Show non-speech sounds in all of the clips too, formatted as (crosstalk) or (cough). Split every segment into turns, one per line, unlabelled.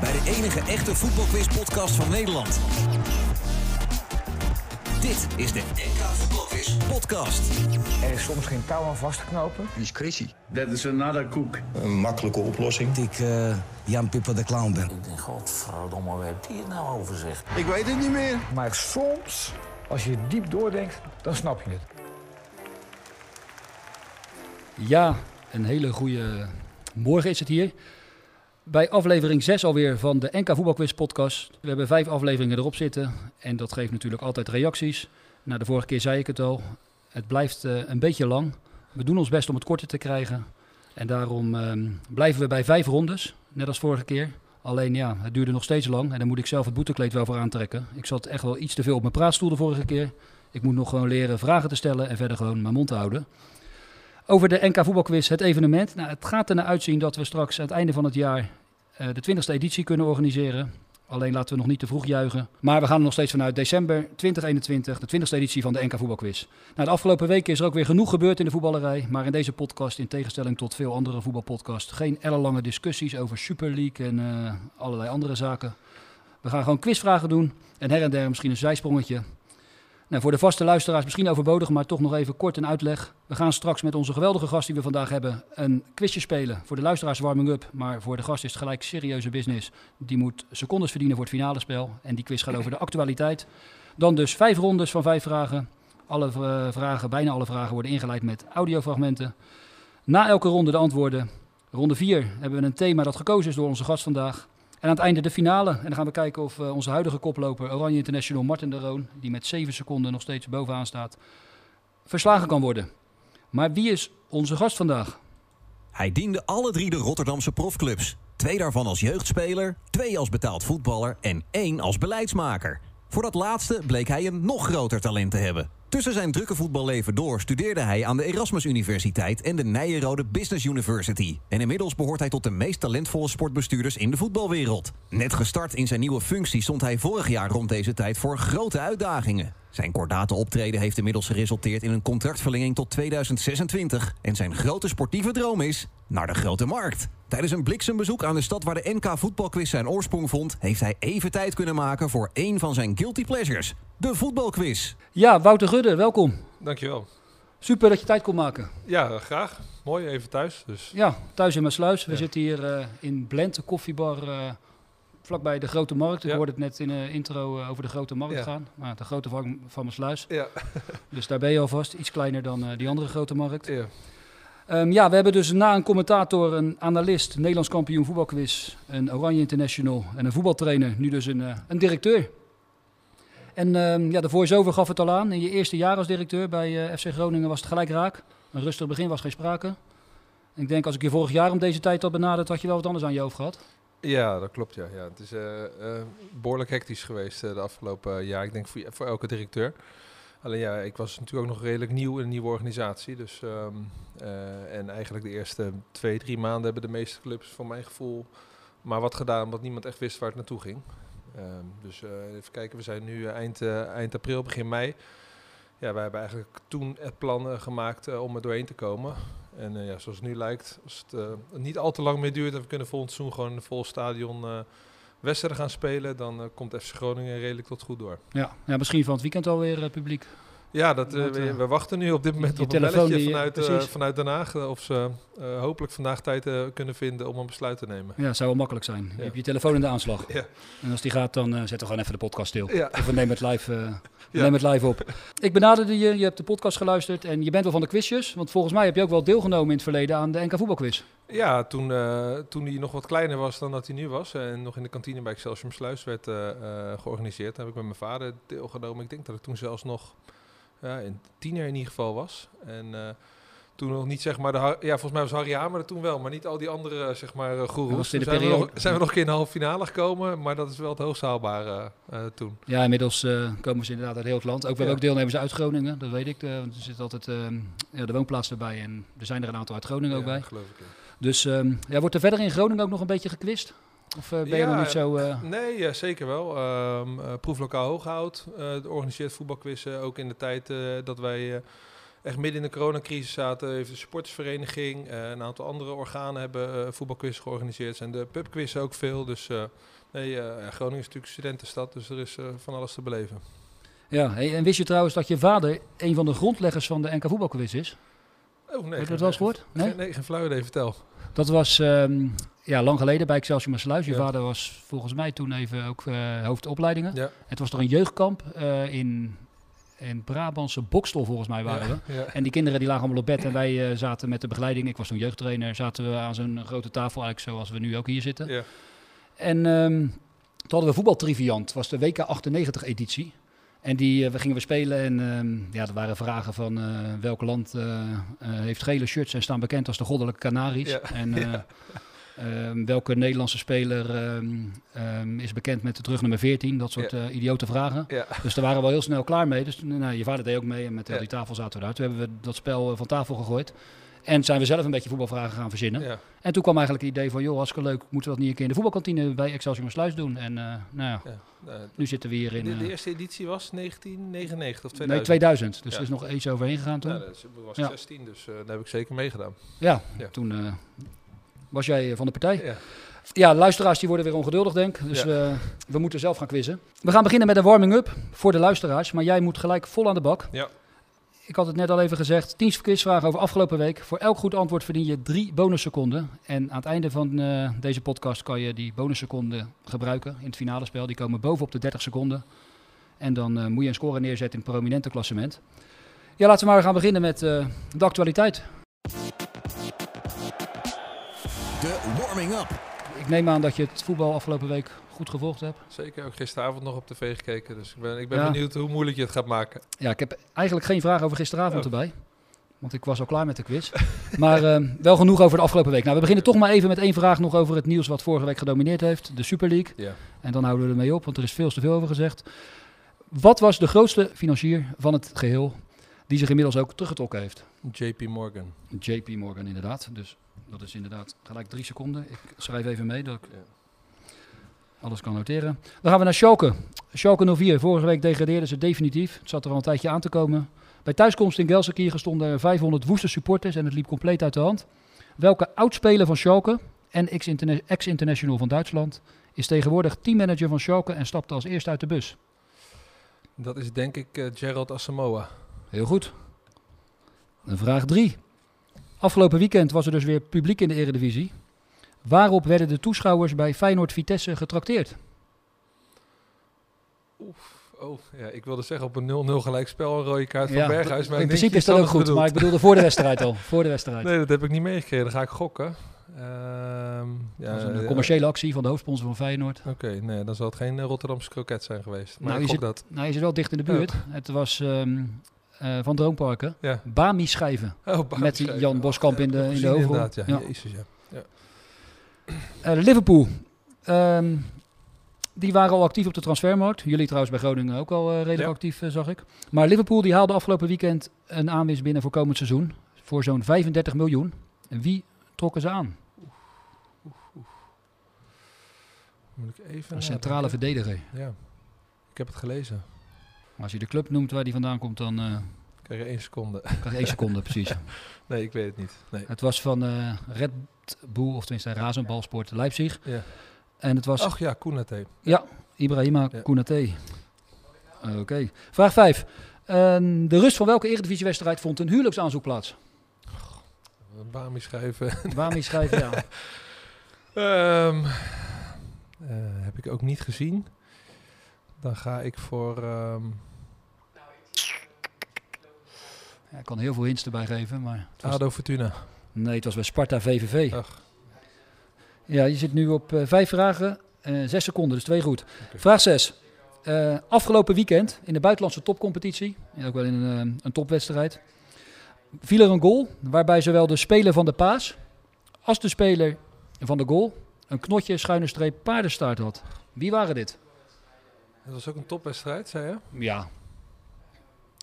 bij de enige echte voetbalquiz-podcast van Nederland. Dit is de NK Voetbalquiz Podcast.
Er is soms geen touw aan vast te knopen.
Wie is Chrissy?
Dat is another koek.
Een makkelijke oplossing.
ik eh, Jan Pipper de Clown ben.
Ik denk, godverdomme, waar heeft die het nou over zegt?
Ik weet het niet meer.
Maar soms, als je diep doordenkt, dan snap je het.
Ja, een hele goede morgen is het hier. Bij aflevering 6 alweer van de NK Voetbalquiz podcast. We hebben vijf afleveringen erop zitten en dat geeft natuurlijk altijd reacties. Nou, de vorige keer zei ik het al, het blijft eh, een beetje lang. We doen ons best om het korter te krijgen. En daarom ehm, blijven we bij vijf rondes, net als vorige keer. Alleen ja, het duurde nog steeds lang en dan moet ik zelf het boetekleed wel voor aantrekken. Ik zat echt wel iets te veel op mijn praatstoel de vorige keer. Ik moet nog gewoon leren vragen te stellen en verder gewoon mijn mond te houden. Over de NK Voetbalquiz, het evenement. Nou, het gaat ernaar uitzien dat we straks aan het einde van het jaar eh, de 20e editie kunnen organiseren. Alleen laten we nog niet te vroeg juichen. Maar we gaan er nog steeds vanuit december 2021, de 20e editie van de NK Voetbalquiz. Nou, de afgelopen weken is er ook weer genoeg gebeurd in de voetballerij. Maar in deze podcast, in tegenstelling tot veel andere voetbalpodcasts, geen ellenlange discussies over Super League en eh, allerlei andere zaken. We gaan gewoon quizvragen doen en her en der misschien een zijsprongetje. Nou, voor de vaste luisteraars misschien overbodig, maar toch nog even kort een uitleg. We gaan straks met onze geweldige gast die we vandaag hebben een quizje spelen. Voor de luisteraars warming-up, maar voor de gast is het gelijk serieuze business. Die moet secondes verdienen voor het finale spel. En die quiz gaat over de actualiteit. Dan dus vijf rondes van vijf vragen. Alle eh, vragen, bijna alle vragen worden ingeleid met audiofragmenten. Na elke ronde de antwoorden. Ronde 4 hebben we een thema dat gekozen is door onze gast vandaag. En aan het einde de finale. En dan gaan we kijken of uh, onze huidige koploper Oranje International Martin de Roon, die met 7 seconden nog steeds bovenaan staat, verslagen kan worden. Maar wie is onze gast vandaag?
Hij diende alle drie de Rotterdamse profclubs. Twee daarvan als jeugdspeler, twee als betaald voetballer en één als beleidsmaker. Voor dat laatste bleek hij een nog groter talent te hebben. Tussen zijn drukke voetballeven door studeerde hij aan de Erasmus Universiteit en de Nijenrode Business University. En inmiddels behoort hij tot de meest talentvolle sportbestuurders in de voetbalwereld. Net gestart in zijn nieuwe functie stond hij vorig jaar rond deze tijd voor grote uitdagingen. Zijn kordate optreden heeft inmiddels geresulteerd in een contractverlenging tot 2026. En zijn grote sportieve droom is naar de grote markt. Tijdens een bliksembezoek aan de stad waar de NK voetbalquiz zijn oorsprong vond... heeft hij even tijd kunnen maken voor één van zijn guilty pleasures. De voetbalquiz.
Ja, Wouter Gudde, welkom.
Dankjewel.
Super dat je tijd kon maken.
Ja, graag. Mooi, even thuis. Dus.
Ja, thuis in Maasluis. We
Ja.
zitten hier uh, in Blend, de koffiebar, uh, vlakbij de Grote Markt. Ik
Ja.
hoorde het net in de intro uh, over de Grote Markt
Ja.
gaan. Maar de Grote van, van Maasluis.
Ja.
Dus daar ben je alvast. Iets kleiner dan uh, die andere Grote Markt.
ja.
Um, ja, we hebben dus na een commentator, een analist, Nederlands kampioen voetbalquiz, een Oranje International en een voetbaltrainer, nu dus een, uh, een directeur. En um, ja, de voice-over gaf het al aan. In je eerste jaar als directeur bij uh, FC Groningen was het gelijk raak. Een rustig begin was geen sprake. Ik denk als ik je vorig jaar om deze tijd had benaderd, had je wel wat anders aan je hoofd gehad.
ja, dat klopt. Ja. Ja, het is uh, behoorlijk hectisch geweest de afgelopen jaar. Ik denk voor elke directeur. Alleen ja, ik was natuurlijk ook nog redelijk nieuw in een nieuwe organisatie. Dus, um, uh, en eigenlijk de eerste twee, drie maanden hebben de meeste clubs voor mijn gevoel maar wat gedaan omdat niemand echt wist waar het naartoe ging. Um, dus uh, even kijken, we zijn nu eind, uh, eind april, begin mei. Ja, wij hebben eigenlijk toen het plan gemaakt om er doorheen te komen. En ja, zoals het nu lijkt, als het niet al te lang meer duurt en we kunnen volgend seizoen gewoon een vol stadion wedstrijden gaan spelen, dan uh, komt FC Groningen redelijk tot goed door.
Ja, ja misschien van het weekend alweer uh, publiek.
Ja, dat, uh, we, we, wachten nu op dit moment op een belletje vanuit, uh, vanuit Den Haag. Of ze uh, hopelijk vandaag tijd kunnen vinden om een besluit te nemen.
Ja, zou wel makkelijk zijn. Ja. Je hebt je telefoon in de aanslag.
Ja.
En als die gaat, dan zetten we gewoon even de podcast stil.
Ja.
Of we nemen het live, (laughs) nemen het live op. Ik benaderde je, je hebt de podcast geluisterd en je bent wel van de quizjes. Want volgens mij heb je ook wel deelgenomen in het verleden aan de NK voetbalquiz.
Ja, toen, toen hij nog wat kleiner was dan dat hij nu was. En nog in de kantine bij Excelsior Sluis werd georganiseerd. Daar heb ik met mijn vader deelgenomen. Ik denk dat ik toen zelfs nog ja, een tiener in ieder geval was. En uh, toen nog niet zeg maar de ja volgens mij was Harry Hamer er toen wel, maar niet al die andere zeg maar uh, goeroes. Toen zijn we, nog, zijn we nog een keer in de halve finale gekomen, maar dat is wel het hoogst haalbare uh, toen.
Ja, inmiddels uh, komen ze inderdaad uit heel het land. Ook we ja. hebben ook deelnemers uit Groningen, dat weet ik. Uh, er zit altijd ja, de woonplaats erbij en er zijn er een aantal uit Groningen
ja,
ook bij.
Geloof ik, ja.
Dus um, ja, wordt er verder in Groningen ook nog een beetje gekwist? Of uh, ben je
ja,
nog niet zo... Uh...
Nee, ja, zeker wel. Um, uh, proeflokaal Hooghout organiseert voetbalquizzen. Ook in de tijd dat wij echt midden in de coronacrisis zaten, heeft de supportersvereniging, eh, een aantal andere organen hebben eh voetbalquiz georganiseerd. Zijn de pubquiz ook veel. Dus eh, nee, eh, Groningen is natuurlijk studentenstad, dus er is eh, van alles te beleven.
Ja, hey, en wist je trouwens dat je vader een van de grondleggers van de NK voetbalquiz is?
Oh, nee.
Heb je dat wel eens gehoord? Nee?
Geen, nee, geen flauw idee, vertel.
Dat was ehm, ja, lang geleden bij Excelsior Maasluis. Je
Ja.
vader was volgens mij toen even ook eh hoofdopleidingen.
Ja.
Het was er een jeugdkamp eh, in, in Brabantse Bokstel volgens mij waren we.
Ja, ja.
En die kinderen die lagen allemaal op bed en wij eh, zaten met de begeleiding. Ik was toen jeugdtrainer. Zaten we aan zo'n grote tafel, eigenlijk zoals we nu ook hier zitten.
Ja.
En ehm, toen hadden we voetbaltriviant. Was de WK 98 editie. En die eh, we gingen we spelen en ehm, ja, er waren vragen van eh, welk land eh, heeft gele shirts en staan bekend als de goddelijke Canaries.
Ja.
En eh, ehm, welke Nederlandse speler ehm, is bekend met de terugnummer 14. Dat soort
Ja.
idiote vragen.
Ja.
Dus daar waren we al heel snel klaar mee. Dus nou, je vader deed ook mee en met
Ja.
die tafel zaten we daar. Toen hebben we dat spel van tafel gegooid. En zijn we zelf een beetje voetbalvragen gaan verzinnen.
Ja.
En toen kwam eigenlijk het idee van, joh, hartstikke leuk, moeten we dat niet een keer in de voetbalkantine bij Excelsior Sluis doen? En eh, nou ja,
Ja. Eh,
nu zitten we hier in
de, de
eh,
eerste editie was 1999 of 2000?
nee, 2000. Dus er is nog iets overheen gegaan toen.
Ja, dat ik was
Ja.
16, dus eh, daar heb ik zeker meegedaan.
ja, toen was jij van de partij.
Ja.
Ja, luisteraars die worden weer ongeduldig, denk ik. Dus we moeten zelf gaan quizzen. We gaan beginnen met een warming-up voor de luisteraars. Maar jij moet gelijk vol aan de bak.
Ja.
Ik had het net al even gezegd. 10 quizvragen over afgelopen week. Voor elk goed antwoord verdien je drie bonusseconden. En aan het einde van eh, deze podcast kan je die bonusseconden gebruiken in het finale spel. Die komen bovenop de 30 seconden. En dan eh, moet je een score neerzetten in het prominente klassement. Ja, laten we maar gaan beginnen met eh, de actualiteit.
De warming-up.
Ik neem aan dat je het voetbal afgelopen week goed gevolgd hebt.
Zeker, ook gisteravond nog op tv gekeken. Dus ik ben, ik ben
Ja.
benieuwd hoe moeilijk je het gaat maken.
Ja, ik heb eigenlijk geen vraag over gisteravond
Oh.
erbij. Want ik was al klaar met de quiz. (laughs) maar eh, wel genoeg over de afgelopen week. Nou, we beginnen toch maar even met één vraag nog over het nieuws wat vorige week gedomineerd heeft. De Super League.
Ja.
En dan houden we ermee op, want er is veel te veel over gezegd. Wat was de grootste financier van het geheel die zich inmiddels ook teruggetrokken heeft?
JP Morgan.
JP Morgan inderdaad. Dus dat is inderdaad gelijk drie seconden. Ik schrijf even mee dat ik
Ja.
alles kan noteren. Dan gaan we naar Schalke. Schalke 04. Vorige week degradeerden ze definitief. Het zat er al een tijdje aan te komen. Bij thuiskomst in Gelsenkirchen stonden er 500 woeste supporters en het liep compleet uit de hand. Welke oudspeler van Schalke en ex-interna- ex-international van Duitsland is tegenwoordig teammanager van Schalke en stapte als eerste uit de bus?
Dat is denk ik eh, Gerald Asamoah.
Heel goed. Dan vraag 3. Afgelopen weekend was er dus weer publiek in de Eredivisie. Waarop werden de toeschouwers bij Feyenoord Vitesse getrakteerd?
Oh, ja, ik wilde zeggen op een 0-0 gelijkspel een rode kaart van
Ja,
Berghuis. Maar
in principe is dat ook goed,
bedoeld.
maar ik bedoelde voor de (laughs) wedstrijd al. Voor de wedstrijd.
Nee, dat heb ik niet meegekregen. Dan ga ik gokken. Ehm, ja,
dat was een commerciële actie van de hoofdsponsor van Feyenoord.
Oké, nee, dan zal het geen Rotterdamse kroket zijn geweest. Maar
Nou,
gok
zit-
dat.
Nou, je zit wel dicht in de buurt. Het was ehm, eh, van Droomparken.
Ja.
Bami schijven.
Oh, Bami
Met die
Schijven.
Jan Boskamp in de- in de hoofdrol.
Ja.
Ja.
Jezus, ja.
Eh, Liverpool. Ehm, die waren al actief op de transfermarkt. Jullie trouwens bij Groningen ook al eh, redelijk actief, zag ik. Maar Liverpool die haalde afgelopen weekend een aanwinst binnen voor komend seizoen. Voor zo'n 35 miljoen. En wie trokken ze aan?
Moet ik even
Een centrale verdediger.
Ja, ik heb het gelezen.
Als je de club noemt waar die vandaan komt, dan eh
Krijg je één seconde.
krijg je één seconde precies.
Nee, ik weet het niet. Nee.
Het was van eh Red Bull, of tenminste Razenbalsport Leipzig.
Ja.
En het was
Ach ja, Koenate.
Ibrahima
Ja.
Kounate. Oké. Vraag 5. de rust van welke eredivisiewedstrijd vond een huwelijksaanzoek plaats?
Bami schrijven. (laughs)
Waarmee schrijf je aan? (laughs)
Ehm, eh, heb ik ook niet gezien. Dan ga ik voor...
Ja, ik kan heel veel hints erbij geven, maar... Was,
ADO Fortuna.
nee, het was bij Sparta VVV.
Ach.
Ja, je zit nu op eh, vijf vragen, eh zes seconden, dus twee goed. Vraag 6. afgelopen weekend in de buitenlandse topcompetitie, ook wel in een, eh, een topwedstrijd, viel er een goal waarbij zowel de speler van de paas als de speler van de goal een knotje schuine streep paardenstaart had. Wie waren dit?
Dat was ook een topwedstrijd, zei je?
Ja,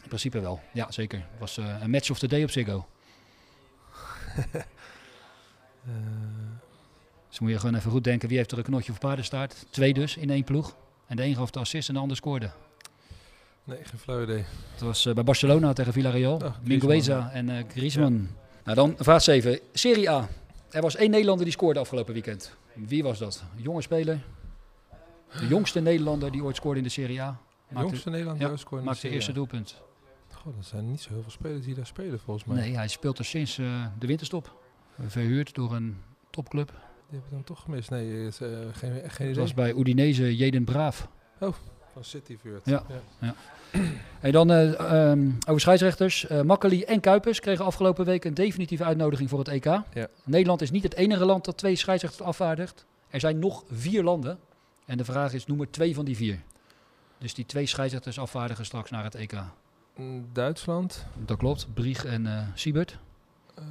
in principe wel. Ja, zeker. Het was eh, een match of the day op Ziggo. (laughs)
Eh,
Dus moet je gewoon even goed denken, wie heeft er een knotje of paardenstaart? Twee dus, in één ploeg. En de een gaf de assist en de ander scoorde.
Nee, geen flauw idee.
Het was eh, bij Barcelona tegen Villarreal.
Oh,
Mingueza en eh Griezmann. Nou, dan vraag 7. Serie A. Er was één Nederlander die scoorde afgelopen weekend. Wie was dat? Een jonge speler. De jongste Nederlander die ooit scoorde in de Serie A.
De
Maakte-
jongste Nederlander
ja,
die ooit scoorde in de
Maakte de
Serie
eerste
A.
doelpunt.
Goh, er zijn niet zo heel veel spelers die daar spelen volgens mij.
Nee, hij speelt er sinds eh, de winterstop. Verhuurd door een topclub.
Die heb ik dan toch gemist. Nee, is, eh, geen, echt geen
Het
idee.
was bij Udinese Jeden Braaf.
Van City Vuurt.
Ja. En dan eh, ehm, over scheidsrechters. Eh Makkeli en Kuipers kregen afgelopen week een definitieve uitnodiging voor het EK. Nederland is niet het enige land dat twee scheidsrechters afvaardigt. Er zijn nog vier landen. En de vraag is, noem er twee van die vier. Dus die twee scheidsrechters afvaardigen straks naar het EK.
Mm, Duitsland.
Dat klopt. Brieg en eh Siebert.
Ehm,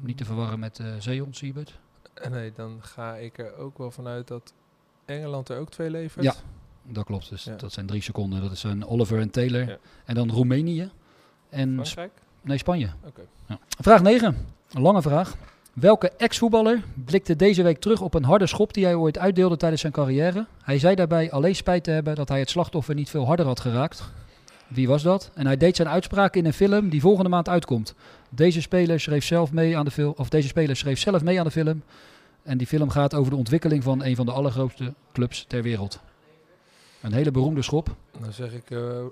Niet te verwarren met Zeon Siebert.
eh, Nee, dan ga ik er ook wel vanuit dat Engeland er ook twee levert.
Ja. Dat klopt. Dus
Ja.
dat zijn drie seconden. Dat is een Oliver en Taylor.
Ja.
En dan Roemenië. En Sp- nee, Spanje.
Oké.
Ja. Vraag 9. Een lange vraag. Welke ex-voetballer blikte deze week terug op een harde schop die hij ooit uitdeelde tijdens zijn carrière? Hij zei daarbij alleen spijt te hebben dat hij het slachtoffer niet veel harder had geraakt. Wie was dat? En hij deed zijn uitspraak in een film die volgende maand uitkomt. Deze speler schreef zelf mee aan de film, of deze speler schreef zelf mee aan de film. En die film gaat over de ontwikkeling van een van de allergrootste clubs ter wereld. Een hele beroemde schop.
Dan zeg ik eh, eh,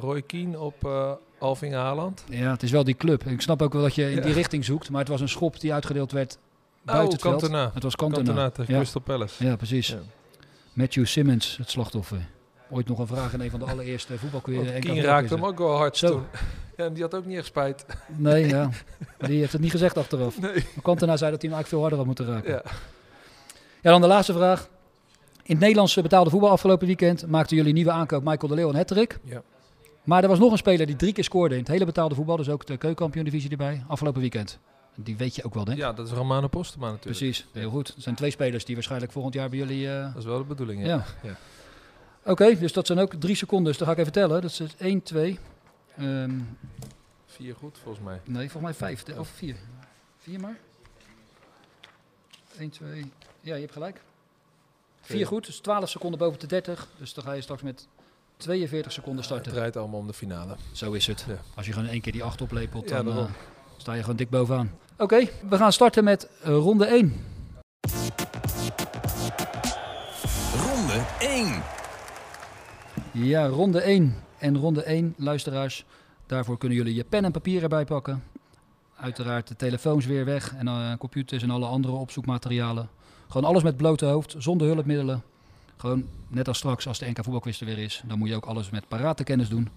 Roy Keane op eh Alving Haaland.
Ja, het is wel die club. Ik snap ook wel dat je in
Ja.
die richting zoekt, maar het was een schop die uitgedeeld werd buiten
oh,
het veld. Het was Cantona.
Cantona tegen
Ja.
Crystal Palace.
Ja, precies.
Ja.
Matthew Simmons, het slachtoffer. Ooit nog een vraag in een van de allereerste NK
Keane raakte hem ook wel hard
Zo.
toen. Ja, en die had ook niet echt spijt.
Nee, (laughs) ja. Die heeft het niet gezegd achteraf.
Nee.
Cantona zei dat hij hem eigenlijk veel harder had moeten raken.
Ja.
Ja, dan de laatste vraag. In het Nederlandse betaalde voetbal afgelopen weekend maakten jullie nieuwe aankoop Michael de Leeuw en Hattrick.
Ja.
Maar er was nog een speler die drie keer scoorde in het hele betaalde voetbal. Dus ook de keukenkampioen divisie erbij. Afgelopen weekend. Die weet je ook wel, denk ik.
ja, dat is Romano Postema natuurlijk.
Precies, heel goed. Er zijn twee spelers die waarschijnlijk volgend jaar bij jullie... eh,
Dat is wel de bedoeling, ja.
Ja.
Ja.
Oké, dus dat zijn ook drie seconden. Dus dan ga ik even tellen. Dat is 1, 2... ehm,
Vier goed, volgens mij.
nee, volgens mij vijf. de- Of vier. Vier maar. 1, 2... Ja, je hebt gelijk. Vier goed, dus 12 seconden boven de 30. Dus dan ga je straks met 42 seconden
Het
starten.
draait allemaal om de finale.
Zo is het.
Ja.
Als je gewoon één keer die 8 oplepelt,
Ja,
dan eh, sta je gewoon dik bovenaan. Oké, we gaan starten met eh, ronde 1.
Ronde 1.
Ja, ronde 1. En ronde 1, luisteraars, daarvoor kunnen jullie je pen en papier erbij pakken. Uiteraard de telefoons weer weg en eh, computers en alle andere opzoekmaterialen. Gewoon alles met blote hoofd, zonder hulpmiddelen. Gewoon net als straks als de NK voetbalquiz er weer is. Dan moet je ook alles met parate kennis doen.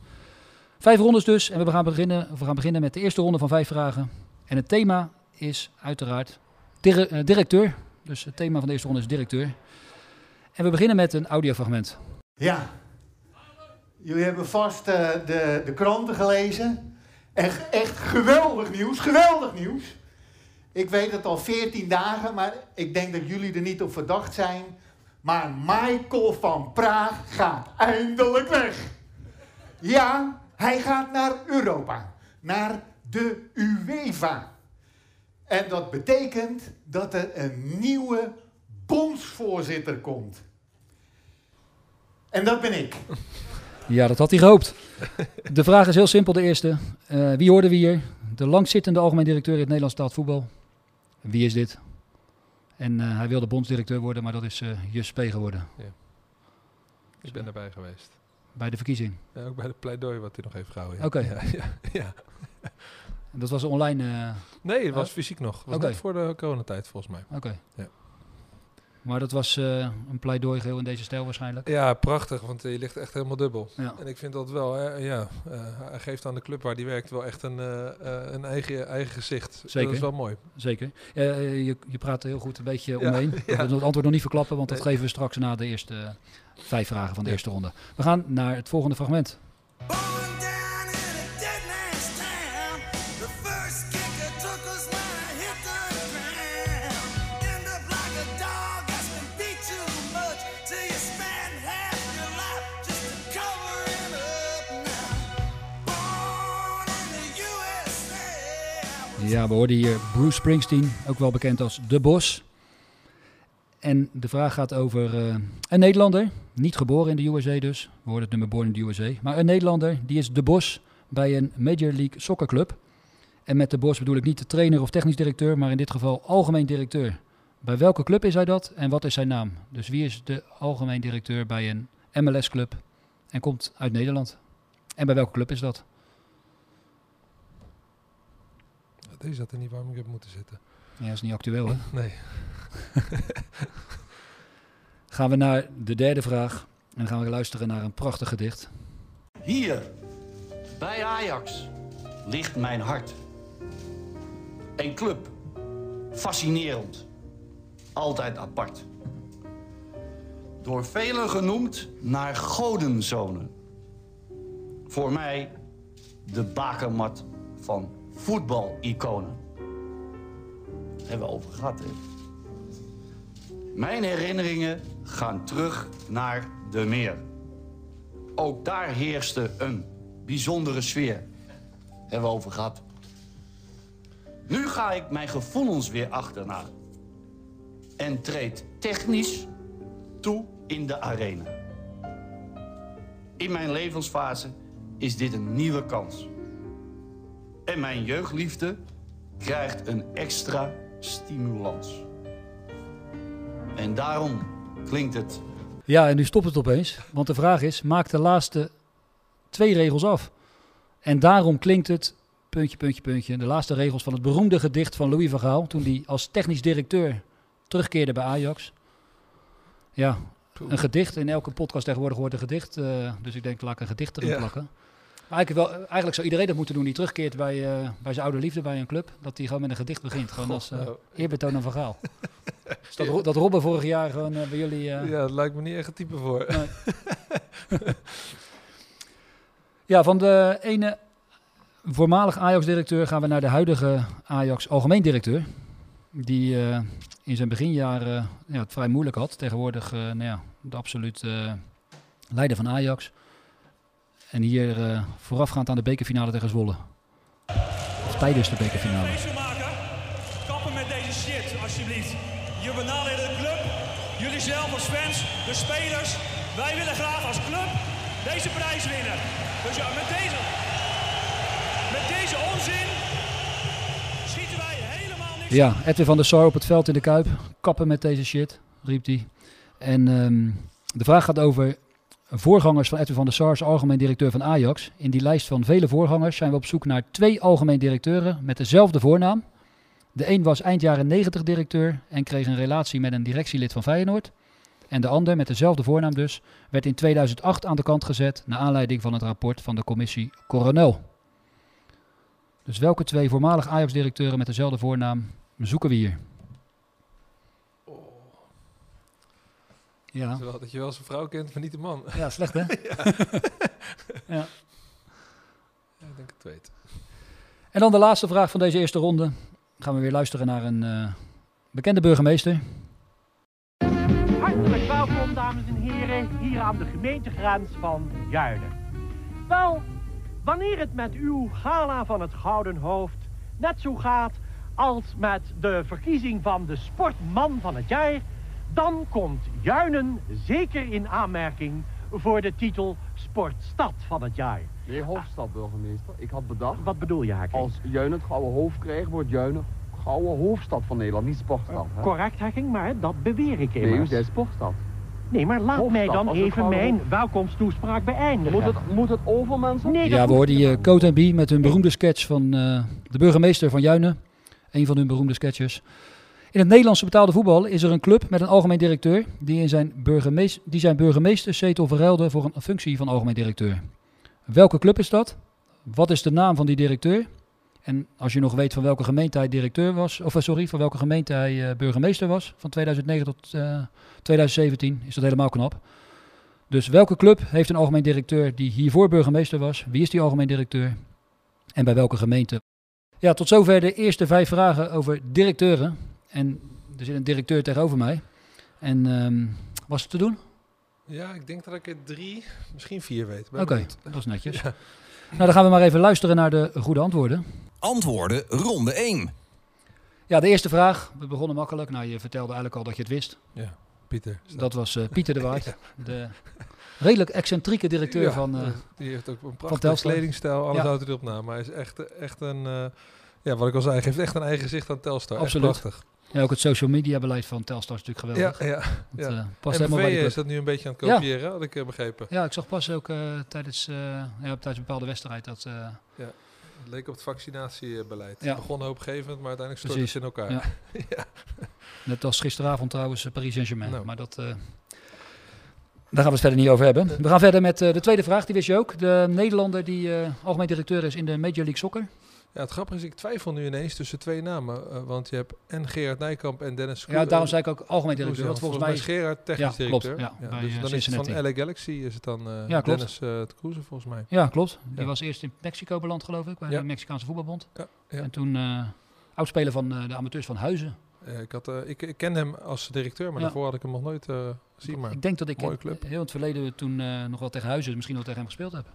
Vijf rondes dus en we gaan beginnen, we gaan beginnen met de eerste ronde van vijf vragen. En het thema is uiteraard eh, directeur. Dus het thema van de eerste ronde is directeur. En we beginnen met een audiofragment.
Ja. Jullie hebben vast eh, de, de kranten gelezen. Echt, echt geweldig nieuws, geweldig nieuws. Ik weet het al 14 dagen, maar ik denk dat jullie er niet op verdacht zijn. Maar Michael van Praag gaat eindelijk weg. Ja, hij gaat naar Europa. Naar de UEFA. En dat betekent dat er een nieuwe bondsvoorzitter komt. En dat ben ik.
Ja, dat had hij gehoopt. De vraag is heel simpel, de eerste. Eh, wie hoorden we hier? De langzittende algemeen directeur in het Nederlands voetbal. Wie is dit? En eh, hij wilde bondsdirecteur worden, maar dat is eh Jus P. geworden.
Ik ben erbij geweest.
Bij de verkiezing.
Ja, ook bij de pleidooi wat hij nog heeft gehouden. ja.
Oké.
Ja, ja, ja.
En dat was online. eh,
Nee, het was fysiek nog. Was net voor de coronatijd volgens mij.
Oké.
Ja.
Maar dat was eh, een pleidooi geheel in deze stijl waarschijnlijk.
Ja, prachtig, want eh, je ligt echt helemaal dubbel.
Ja.
En ik vind dat wel, hè, ja, eh, hij geeft aan de club waar hij werkt wel echt een, een eigen, eigen gezicht.
Zeker.
Dat is wel mooi.
Zeker. Eh, je, je praat heel goed een beetje
Ja,
omheen. (laughs)
ja.
We willen het antwoord nog niet verklappen, want dat
Nee.
geven we straks na de eerste vijf vragen van de
Ja.
eerste ronde. We gaan naar het volgende fragment. Ja, we hoorden hier Bruce Springsteen, ook wel bekend als De Bos. En de vraag gaat over eh, een Nederlander, niet geboren in de USA dus. We hoorden het nummer Born in de USA. Maar een Nederlander, die is de bos bij een Major League Soccer Club. En met de bos bedoel ik niet de trainer of technisch directeur, maar in dit geval algemeen directeur. Bij welke club is hij dat en wat is zijn naam? Dus wie is de algemeen directeur bij een MLS-club en komt uit Nederland? En bij welke club is dat?
Deze had er niet waarom ik heb moeten zitten.
Ja, is niet actueel, hè?
Nee. (laughs)
Gaan we naar de derde vraag en dan gaan we luisteren naar een prachtig gedicht.
Hier, bij Ajax, ligt mijn hart. Een club, fascinerend, altijd apart. Door velen genoemd naar godenzonen. Voor mij de bakermat van voetbaliconen. Hebben we over gehad, hè? Mijn herinneringen gaan terug naar de meer. Ook daar heerste een bijzondere sfeer. Hebben we over gehad. Nu ga ik mijn gevoelens weer achterna. En treed technisch toe in de arena. In mijn levensfase is dit een nieuwe kans. En mijn jeugdliefde krijgt een extra stimulans. En daarom klinkt het
Ja, en nu stopt het opeens. Want de vraag is, maak de laatste twee regels af. En daarom klinkt het, puntje, puntje, puntje, de laatste regels van het beroemde gedicht van Louis van Gaal. Toen hij als technisch directeur terugkeerde bij Ajax. Ja, een gedicht. In elke podcast tegenwoordig wordt een gedicht. eh, dus ik denk, laat ik een gedicht erin
Ja.
plakken. Maar eigenlijk, wel, eigenlijk zou iedereen dat moeten doen die terugkeert bij, eh, bij zijn oude liefde bij een club. Dat hij gewoon met een gedicht begint. Gewoon als eh,
nou.
eerbetoon aan Van Gaal. Dus (laughs) dat, dat Robben vorig jaar gewoon eh, bij jullie... eh,
Ja, dat lijkt me niet echt een type voor. (laughs)
Ja, van de ene voormalig Ajax-directeur gaan we naar de huidige Ajax-algemeen directeur. Die eh, in zijn beginjaren ja, het vrij moeilijk had. Tegenwoordig eh, nou ja, de absoluut eh, leider van Ajax. En hier eh, voorafgaand aan de bekerfinale tegen Zwolle. Of tijdens de bekerfinale.
Kappen met deze shit, alsjeblieft. Je benadert de club, jullie zelf als fans, de spelers. Wij willen graag als club deze prijs winnen. Dus ja, met deze, met deze onzin schieten wij helemaal niks.
Ja, Edwin van der Sar op het veld in de Kuip. Kappen met deze shit, riep hij. En ehm, de vraag gaat over voorgangers van Edwin van der Sar als algemeen directeur van Ajax. In die lijst van vele voorgangers zijn we op zoek naar twee algemeen directeuren met dezelfde voornaam. De een was eind jaren 90 directeur en kreeg een relatie met een directielid van Feyenoord. En de ander, met dezelfde voornaam dus, werd in 2008 aan de kant gezet naar aanleiding van het rapport van de commissie Coronel. Dus welke twee voormalig Ajax-directeuren met dezelfde voornaam zoeken we hier? Ja.
Terwijl dat je wel zijn vrouw kent, maar niet de man.
Ja, slecht hè? (laughs)
ja. (laughs)
Ja.
Ja, ik denk het weet.
En dan de laatste vraag van deze eerste ronde. Gaan we weer luisteren naar een eh, bekende burgemeester.
Hartelijk welkom, dames en heren, hier aan de gemeentegrens van Juiden. Wel, wanneer het met uw gala van het Gouden Hoofd net zo gaat als met de verkiezing van de sportman van het jaar, dan komt Juinen zeker in aanmerking voor de titel Sportstad van het jaar.
Nee, hoofdstad, burgemeester. Ik had bedacht...
Wat bedoel je, Haking?
Als Juin het gouden hoofd krijgt, wordt Juin gouden hoofdstad van Nederland, niet sportstad. hè?
Correct, Hacking, maar dat beweer ik
Nee, u
immers.
zei sportstad.
Nee, maar laat mij dan even mijn
hoofd-
welkomsttoespraak beëindigen.
Moet het, moet het over, mensen?
Nee,
Ja, we hoorden hier Coat en Bie met hun beroemde sketch van eh, de burgemeester van Juinen. Een van hun beroemde sketches. In het Nederlandse betaalde voetbal is er een club met een algemeen directeur die, in zijn, burgemees die zijn burgemeesterszetel verruilde voor een functie van algemeen directeur. Welke club is dat? Wat is de naam van die directeur? En als je nog weet van welke gemeente hij directeur was, of eh, sorry, van welke gemeente hij eh, burgemeester was, van 2009 tot eh, 2017, is dat helemaal knap. Dus welke club heeft een algemeen directeur die hiervoor burgemeester was? Wie is die algemeen directeur? En bij welke gemeente? Ja, tot zover de eerste vijf vragen over directeuren. En er zit een directeur tegenover mij. En ehm, was het te doen?
Ja, ik denk dat ik er drie, misschien vier weet.
Oké, dat is netjes. (laughs)
Ja.
Nou, dan gaan we maar even luisteren naar de goede antwoorden.
Antwoorden ronde 1.
Ja, de eerste vraag. We begonnen makkelijk. Nou, je vertelde eigenlijk al dat je het wist.
Ja, Pieter.
Dat was eh, Pieter de (laughs) Waard. De redelijk excentrieke directeur
Ja,
van, eh
eh, die heeft ook een prachtige
Telstar.
kledingstijl, alles
Ja.
houdt erop na. Maar hij is echt, echt een, eh, ja, wat ik al zei, hij geeft echt een eigen gezicht aan Telstar. Echt
Absoluut.
prachtig.
Ja, ook het social media beleid van Telstar is natuurlijk geweldig.
Ja, ja, ja.
eh, past helemaal bij
is dat nu een beetje aan het kopiëren, had ik eh, begrepen.
Ja, ik zag pas ook eh, tijdens, ja, tijdens een bepaalde wedstrijd dat...
Ja. Het leek op het vaccinatiebeleid.
Ja.
Het begon hoopgevend, maar uiteindelijk stortte het in elkaar.
Ja. (laughs)
Ja.
Net als gisteravond trouwens Paris Saint-Germain.
Nou.
Maar dat, daar gaan we het verder niet over hebben. We gaan verder met de tweede vraag, die wist je ook. De Nederlander die algemeen directeur is in de Major League Soccer.
Ja, het grappige is, ik twijfel nu ineens tussen twee namen. eh, want je hebt en Gerard Nijkamp en Dennis
Ja, daarom zei ik ook algemeen directeur. Want
Volgens,
volgens mij
is Gerard technisch
Ja, klopt.
directeur.
Ja,
dus
eh,
dan is het van. LA Galaxy is het dan eh,
Ja.
Dennis te Cruisen volgens mij.
Ja, klopt. Die was eerst in Mexico beland, geloof ik, bij de Mexicaanse voetbalbond. En toen oudspeler van de amateurs van Huizen.
Ik, had, ik, ik ken hem als directeur, maar daarvoor had ik hem nog nooit gezien. Maar
ik denk dat ik in- heel in het verleden toen nog wel tegen Huizen misschien wel tegen hem gespeeld heb.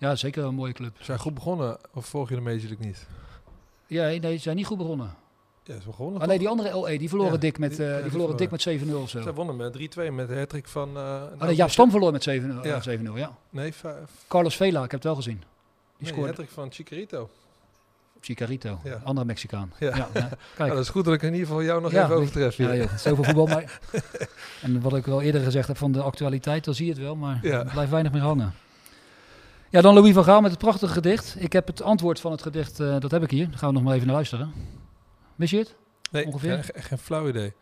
Ja, zeker een mooie club.
Zijn goed begonnen of volg je de Major League niet?
Ja, nee, ze zijn niet goed begonnen.
Ja, is wel gewonnen.
Ah, die andere LE, die verloren
Ja,
dik met,
die-
die
die
verloren dik met 7-0 of zo.
Zij wonnen met 3-2 met de hattrick van... nou,
nee, Jaap Stam verloor met 7-0,
Ja.
7-0, ja.
Nee,
Carlos Vela, ik heb het wel gezien. Die
nee,
scoorde.
hattrick van Chicarito.
Chicarito,
Ja.
andere Mexicaan.
Ja. (laughs)
Kijk.
dat is goed dat ik in ieder geval jou nog
Ja,
even overtref.
Ja, joh, zoveel voetbal. (laughs) Maar, en wat ik wel eerder gezegd heb van de actualiteit, dan zie je het wel, maar er blijft weinig meer hangen. Ja, dan Louis van Gaal met het prachtige gedicht. Ik heb het antwoord van het gedicht, eh, dat heb ik hier. Daar gaan we nog maar even naar luisteren. Wist je het?
nee,
ongeveer?
Geen, geen flauw idee.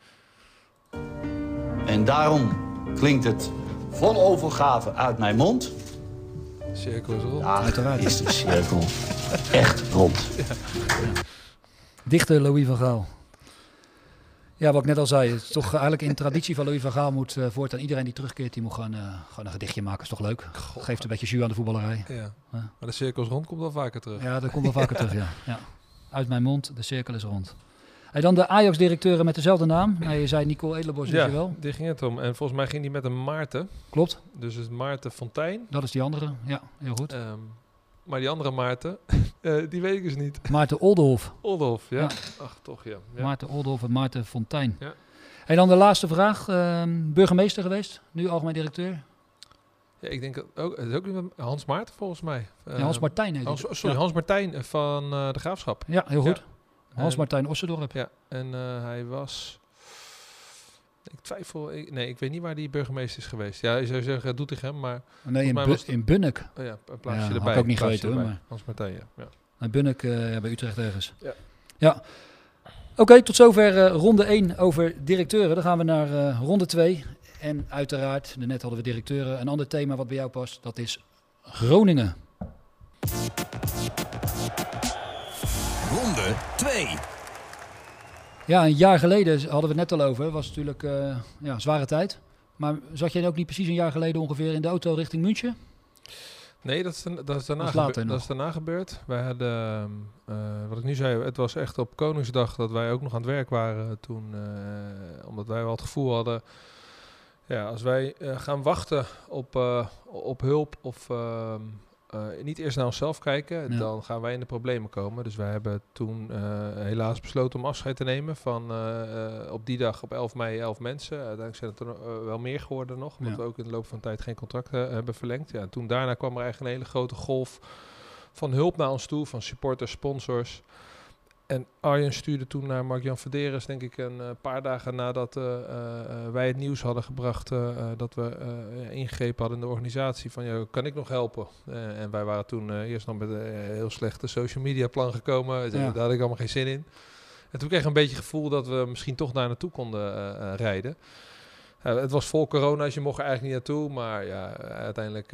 En daarom klinkt het vol overgave uit mijn mond.
Cirkel is rond.
Ja,
Uiteraard.
is de cirkel echt rond.
Dichter Louis van Gaal. Ja, wat ik net al zei, het is toch eigenlijk in traditie van Louis van Gaal moet eh, voortaan iedereen die terugkeert, die moet gewoon, eh, gewoon een gedichtje maken. Is toch leuk? Geeft een beetje jus aan de voetballerij.
Ja. Maar de cirkels rond komt wel vaker terug.
Ja, dat komt wel vaker (laughs) terug, ja. ja. Uit mijn mond, de cirkel is rond. En dan de Ajax-directeuren met dezelfde naam. (clears throat) Nou, je zei Nicole Edelenbos,
Ja,
je wel.
die ging het om. En volgens mij ging die met een Maarten.
Klopt,
Dus het Maarten Fontijn.
dat is die andere. Ja, heel goed.
Ehm, maar die andere Maarten, (laughs) eh, die weet ik dus niet.
Maarten Oldenhof.
Oldhof, ja.
Ja.
Ach, toch ja. ja.
Maarten Oldenhof en Maarten Fontijn.
Ja.
En dan de laatste vraag. ehm, burgemeester geweest, nu algemeen directeur.
Ja, ik denk ook, het is ook Hans Maarten volgens mij.
Ja, Hans
Eh,
Martijn heet
Hans, sorry. Hans Martijn van eh, de Graafschap.
Ja, heel goed. Hans Martijn Ossendorp.
Ja, en hij was... Ik twijfel... Ik, nee, ik weet niet waar die burgemeester is geweest. Ja, je zou zeggen Doetinchem, maar...
Nee, in, Bu- in Bunnik.
Oh ja, een plaatsje
Ja, had
erbij.
ik ook niet geweten, hoor, maar-
Hans Martijn, ja. ja.
Bunnik eh, bij Utrecht ergens.
Ja.
ja. Oké, tot zover eh, ronde 1 over directeuren. Dan gaan we naar eh, ronde 2. En uiteraard, net hadden we directeuren. Een ander thema wat bij jou past, dat is Groningen.
Ronde 2.
Ja, een jaar geleden hadden we het net al over. was natuurlijk eh, ja, een zware tijd. Maar zat jij ook niet precies een jaar geleden ongeveer in de auto richting München?
Nee, dat is, dat is daarna,
Dat is
gebeurd. Dat is daarna gebeurd. Wij hadden, ehm, eh, wat ik nu zei, het was echt op Koningsdag dat wij ook nog aan het werk waren toen. eh, omdat wij wel het gevoel hadden, ja, als wij gaan wachten op, op hulp of eh, niet eerst naar onszelf kijken,
Ja.
dan gaan wij in de problemen komen. Dus wij hebben toen eh, helaas besloten om afscheid te nemen van eh, op die dag op 11 mei 11 mensen. Uiteindelijk zijn het er wel meer geworden nog, omdat
Ja.
we ook in de loop van de tijd geen contracten hebben verlengd. Ja, en toen daarna kwam er eigenlijk een hele grote golf van hulp naar ons toe, van supporters, sponsors. En Arjen stuurde toen naar Mark-Jan Verderes, denk ik, een eh, paar dagen nadat eh, wij het nieuws hadden gebracht dat we ja, ingegrepen hadden in de organisatie van, ja, kan ik nog helpen? En wij waren toen eerst nog met een heel slechte social media plan gekomen.
Ja.
Daar had ik allemaal geen zin in. En toen kreeg ik een beetje het gevoel dat we misschien toch daar naartoe konden rijden. Het was vol corona, dus je mocht er eigenlijk niet naartoe. Maar ja, uiteindelijk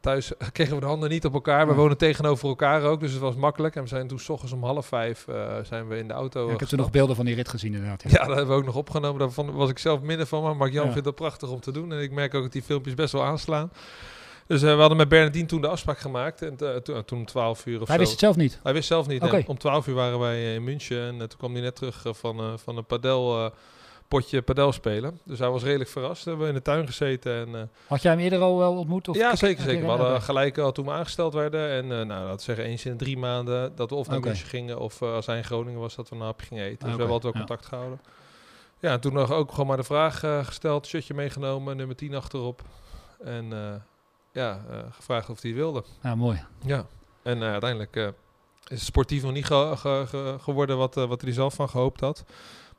thuis kregen we de handen niet op elkaar. We wonen tegenover elkaar ook, dus het was makkelijk. En we zijn toen s ochtends om half vijf eh, zijn we in de auto.
Ja, ik heb toen nog beelden van die rit gezien inderdaad.
Ja, dat hebben we ook nog opgenomen. Daarvan was ik zelf minder van, maar Mark-Jan
Ja.
vindt dat prachtig om te doen. En ik merk ook dat die filmpjes best wel aanslaan. Dus eh, we hadden met Bernardine toen de afspraak gemaakt. En eh, toen, toen om 12 uur of
Hij
zo.
wist het zelf niet?
Hij wist zelf niet. Om 12 uur waren wij in München. En toen kwam hij net terug van, van een padel, potje padel spelen. Dus hij was redelijk verrast. We hebben in de tuin gezeten en... eh,
Had jij hem eerder al wel ontmoet? Of
ja, zeker, zeker. We hadden gelijk al toen we aangesteld werden. En eh nou, we zeggen eens in drie maanden dat we of naar. München gingen... of eh, als hij in Groningen was, dat we een hapje gingen eten. Dus we hebben altijd wel
ja.
contact gehouden. Ja, en toen nog ook gewoon maar de vraag gesteld. Shirtje meegenomen, nummer 10 achterop. En ja, gevraagd of hij wilde.
Ja, mooi.
Ja, en uiteindelijk is het sportief nog niet ge- ge- ge- geworden wat, wat hij zelf van gehoopt had.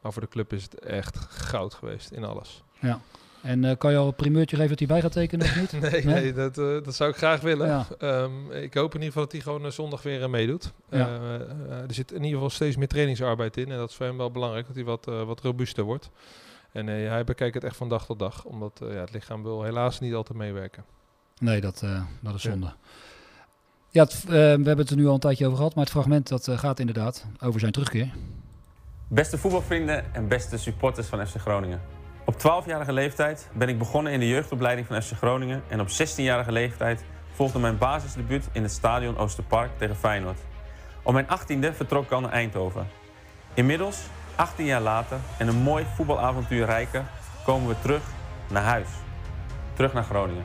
Maar voor de club is het echt goud geweest in alles.
Ja. En eh, kan je al een primeurtje geven dat hij bij gaat tekenen of niet? (laughs)
Nee, nee? dat, eh, dat zou ik graag willen.
Ja.
Ehm, ik hoop in ieder geval dat hij gewoon eh, zondag weer meedoet.
Ja.
Er zit in ieder geval steeds meer trainingsarbeid in. En dat is voor hem wel belangrijk, dat hij wat, wat robuuster wordt. En hij bekijkt het echt van dag tot dag. Omdat ja, het lichaam wil helaas niet altijd meewerken.
Nee, dat, dat is zonde. Ja, het, we hebben het er nu al een tijdje over gehad, maar het fragment dat gaat inderdaad over zijn terugkeer.
Beste voetbalvrienden en beste supporters van FC Groningen. Op 12-jarige leeftijd ben ik begonnen in de jeugdopleiding van FC Groningen en op 16-jarige leeftijd volgde mijn basisdebuut in het stadion Oosterpark tegen Feyenoord. Op mijn 18e vertrok ik al naar Eindhoven. Inmiddels, 18 jaar later en een mooi voetbalavontuur rijker, komen we terug naar huis. Terug naar Groningen.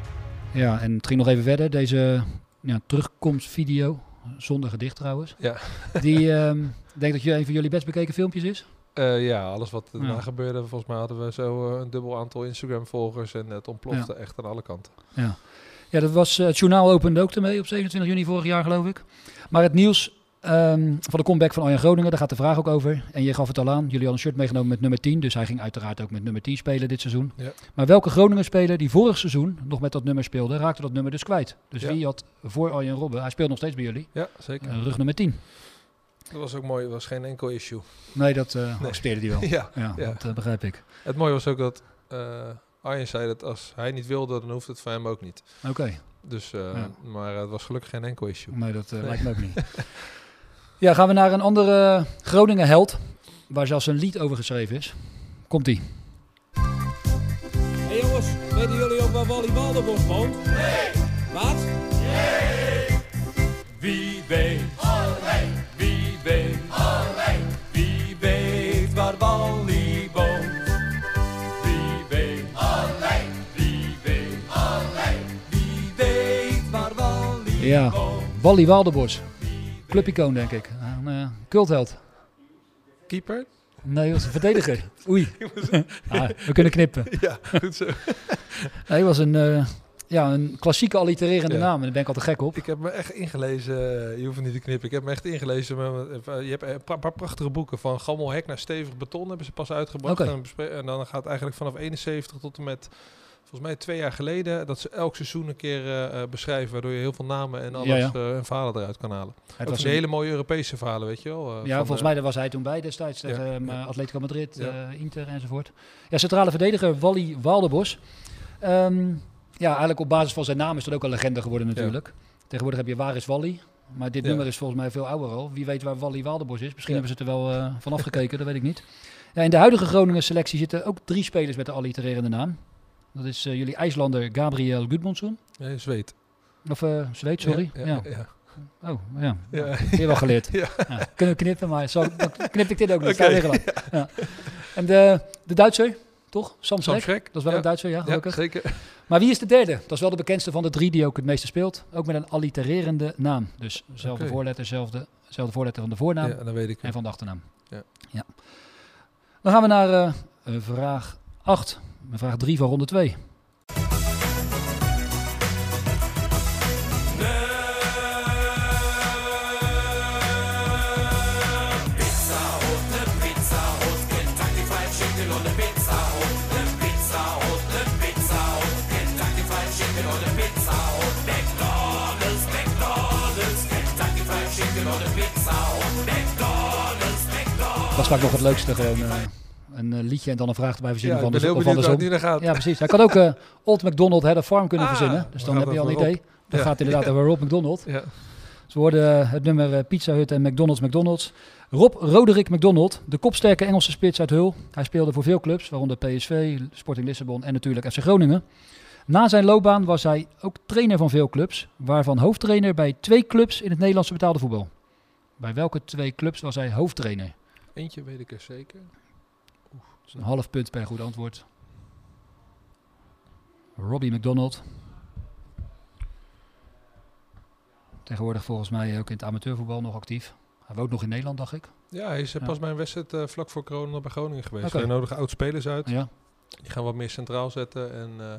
Ja, en het ging nog even verder. Deze ja, terugkomstvideo, zonder gedicht trouwens.
Ja.
Die, (laughs) ehm, denk dat je een van jullie best bekeken filmpjes is.
Eh, ja, alles wat daarna
Ja.
gebeurde. Volgens mij hadden we zo eh, een dubbel aantal Instagram-volgers. En het ontplofte
Ja.
echt aan alle kanten.
Ja, ja dat was, eh, het journaal opende ook ermee op 27 juni vorig jaar, geloof ik. Maar het nieuws ehm, van de comeback van Arjen Groningen, daar gaat de vraag ook over. En je gaf het al aan, jullie hadden een shirt meegenomen met nummer 10. Dus hij ging uiteraard ook met nummer 10 spelen dit seizoen.
Ja.
Maar welke Groningen-speler die vorig seizoen nog met dat nummer speelde, raakte dat nummer dus kwijt. Dus wie had voor Arjen Robben, hij speelt nog steeds bij jullie,
Ja, zeker.
rug nummer 10.
Dat was ook mooi. Dat was geen enkel issue.
Nee, dat eh
Nee.
accepteerde hij wel. (laughs)
Ja,
ja,
ja.
dat eh, begrijp ik.
Het mooie was ook dat eh, Arjen zei dat als hij niet wilde, dan hoeft het voor hem ook niet.
Oké.
Dus, eh,
Ja.
Maar het was gelukkig geen enkel issue.
Nee, dat
Nee.
lijkt me ook niet. (laughs) ja, gaan we naar een andere Groningen held, waar zelfs een lied over geschreven is. Komt-ie.
Hé jongens, weten jullie ook waar Wally Waldenbos woont? Nee! Wat? Nee! Wie weet,
Ja? Wally Waldenbos. Clubicoon, denk ik. Een eh, cultheld.
Keeper?
Nee, was een verdediger. (laughs) Oei. (laughs) Ah, we kunnen knippen.
Ja, goed zo. (laughs)
Hij was een, eh, ja, een klassieke allitererende
Ja.
naam. En daar ben ik altijd gek op.
Ik heb me echt ingelezen, eh, je hoeft niet te knippen, ik heb me echt ingelezen. Je hebt een paar, prachtige boeken, van Gammel Hek naar Stevig Beton hebben ze pas uitgebracht. En, dan gaat het eigenlijk vanaf 71 tot en met, volgens mij twee jaar geleden, dat ze elk seizoen een keer eh, eh, beschrijven, waardoor je heel veel namen en alles
Ja, ja.
eh, en verhalen eruit kan halen.
Het
Het
was een-
hele mooie Europese verhalen, weet je wel.
Ja, volgens mij daar was hij toen bij destijds
Ja,
tegen
ja.
eh, Atletico Madrid, Inter enzovoort. Ja, centrale verdediger Wally Waldenbos. Ehm, ja, eigenlijk op basis van zijn naam is dat ook een legende geworden natuurlijk. Tegenwoordig heb je Waar is Wally? Maar dit nummer is volgens mij veel ouder al. Wie weet waar Wally Waldenbos is. Misschien hebben ze het er wel eh, van afgekeken, (laughs) dat weet ik niet. Ja, in de huidige Groningen selectie zitten ook drie spelers met de allitererende naam. Dat is eh, jullie IJslander Gabriel Gudmundsson.
Nee, zweet.
Of uh, Zweet, sorry.
Ja,
Ja,
ja.
Oh, ja.
Ja.
Weer wel geleerd. (laughs)
Ja.
Ja. Kunnen we knippen, maar zo, dan knip ik dit ook niet. Dan. (laughs) Ja. En de, de Duitser, toch? Sam
Sam
Dat is wel een Duitser, ja, gelukkig.
zeker.
Maar wie is de derde? Dat is wel de bekendste van de drie die ook het meeste speelt. Ook met een allitererende naam. Dus dezelfde voorletter, zelfde, dezelfde voorletter van de voornaam
Ja, dan weet ik
en van de achternaam.
Ja.
Ja. Dan gaan we naar eh, eh, vraag 8. Vraag 3 van ronde 2.
Pizza Hut, ne Pizza Hut, Kentucky Fried Chicken und ne Pizza Hut, ne Pizza Hut, ne Pizza Hut, Kentucky Fried Chicken und ne Pizza Hut, McDonald's, McDonald's, Kentucky Fried Chicken und ne Pizza Hut, McDonald's, McDonald's.
Dat is vaak nog het leukste. Gewoon eh, een eh, liedje en dan een vraag erbij verzinnen.
Ja,
van
ben heel benieuwd waar
andersom.
het nu naar gaat.
Ja, precies. Hij kan ook (laughs) eh, Old McDonald Head of Farm kunnen
Ah,
verzinnen. Dus
dan
dan heb je al een idee.
Ja.
gaat inderdaad (laughs) over Rob McDonald.
Ja.
Ze worden eh, het nummer Pizza Hut en McDonald's McDonald's. Rob Roderick McDonald, de kopsterke Engelse spits uit Hull. Hij speelde voor veel clubs, waaronder PSV, Sporting Lissabon en natuurlijk FC Groningen. Na zijn loopbaan was hij ook trainer van veel clubs, waarvan hoofdtrainer bij twee clubs in het Nederlandse betaalde voetbal. Bij welke twee clubs was hij hoofdtrainer?
Eentje weet ik er zeker.
Is een half punt per goed antwoord. Robbie McDonald. Tegenwoordig volgens mij ook in het amateurvoetbal nog actief. Hij woont nog in Nederland, dacht ik.
Ja, hij is
Ja.
pas bij een wedstrijd eh, vlak voor corona bij Groningen geweest. Wij nodigen oud-spelers uit.
Ja.
Die gaan wat meer centraal zetten. En eh,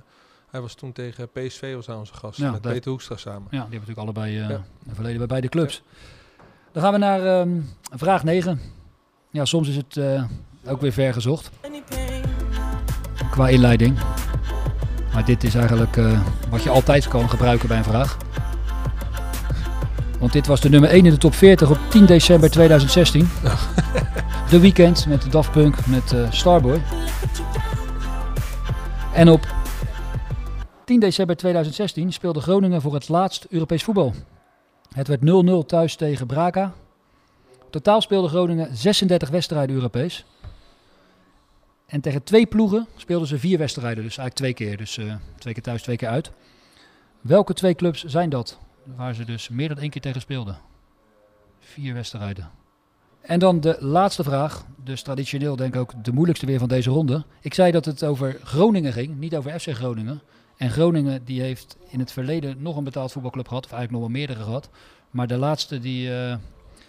hij was toen tegen PSV was hij onze gast.
Ja,
met Peter Hoekstra samen.
Ja, die hebben natuurlijk allebei
Ja.
een verleden bij beide clubs. Dan gaan we naar ehm, vraag 9. Ja, soms is het ook weer ver gezocht. Qua inleiding. Maar dit is eigenlijk eh, wat je altijd kan gebruiken bij een vraag. Want dit was de nummer 1 in de top 40 op 10 december 2016. (laughs) de weekend met Daft Punk met eh, Starboy. En op 10 december 2016 speelde Groningen voor het laatst Europees voetbal. Het werd 0-0 thuis tegen Braga. Totaal speelde Groningen 36 wedstrijden Europees. En tegen twee ploegen speelden ze vier wedstrijden, dus eigenlijk twee keer. Dus eh, twee keer thuis, twee keer uit. Welke twee clubs zijn dat? Waar ze dus meer dan één keer tegen speelden. Vier wedstrijden. En dan de laatste vraag, dus traditioneel denk ik ook de moeilijkste weer van deze ronde. Ik zei dat het over Groningen ging, niet over FC Groningen. En Groningen die heeft in het verleden nog een betaald voetbalclub gehad, of eigenlijk nog wel meerdere gehad. Maar de laatste die, eh,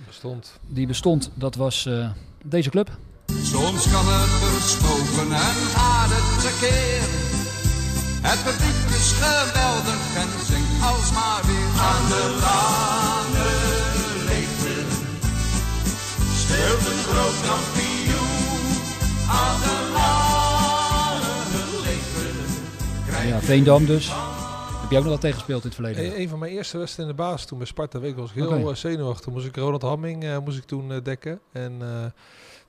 Bestond.
die bestond, dat was eh, deze club.
Soms kan het verstoken en gaat het tekeer. Het publiek is geweldig en zingt alsmaar weer aan de lange leegte. Speelt een groot kampioen aan de lange leegte.
Ja, Veendam dus. Heb je ook nog wat tegenspeeld in het verleden?
Een, een van mijn eerste wedstrijden in de baas toen bij Sparta Week was ik heel eh, zenuwachtig. Toen moest ik Ronald Hamming eh, moest ik toen eh, dekken. En eh,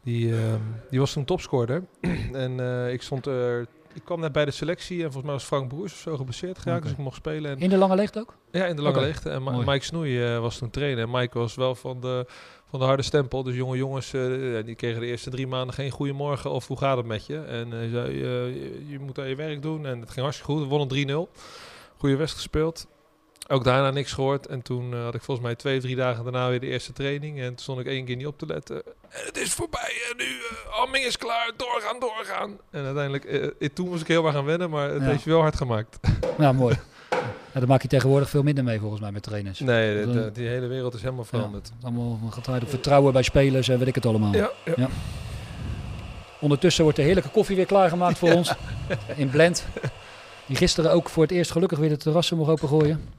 die, ehm, die was toen topscorer. (clears throat) en eh, ik stond er... Ik kwam net bij de selectie en volgens mij was Frank Broers of zo geblesseerd geraakt. Dus ik mocht spelen. En
In de lange leegte ook?
Ja, in de lange
Oké,
leegte. En Ma-
mooi.
Mike Snoei eh, was toen trainer. En Mike was wel van de, van de harde stempel. Dus jonge jongens, eh, die kregen de eerste drie maanden geen goeiemorgen of hoe gaat het met je. En hij zei, je, je moet aan je werk doen. En het ging hartstikke goed. We wonnen 3-0. Goede wedstrijd gespeeld. Ook daarna niks gehoord. En toen eh, had ik volgens mij twee, drie dagen daarna weer de eerste training. En toen stond ik één keer niet op te letten. En het is voorbij en nu, uh, Amming is klaar, doorgaan, doorgaan. En uiteindelijk, eh, eh, toen moest ik heel erg gaan wennen, maar het
Ja.
heeft je wel hard gemaakt.
Ja, (laughs) mooi. Ja, daar maak je tegenwoordig veel minder mee volgens mij met trainers.
Nee,
eh,
eh, die hele wereld is helemaal veranderd.
Ja, allemaal gedraaid op vertrouwen bij spelers en weet ik het allemaal.
Ja, ja.
Ondertussen wordt de heerlijke koffie weer klaargemaakt voor ons. (laughs) In Blend. Die gisteren ook voor het eerst gelukkig weer de terrassen mocht opengooien.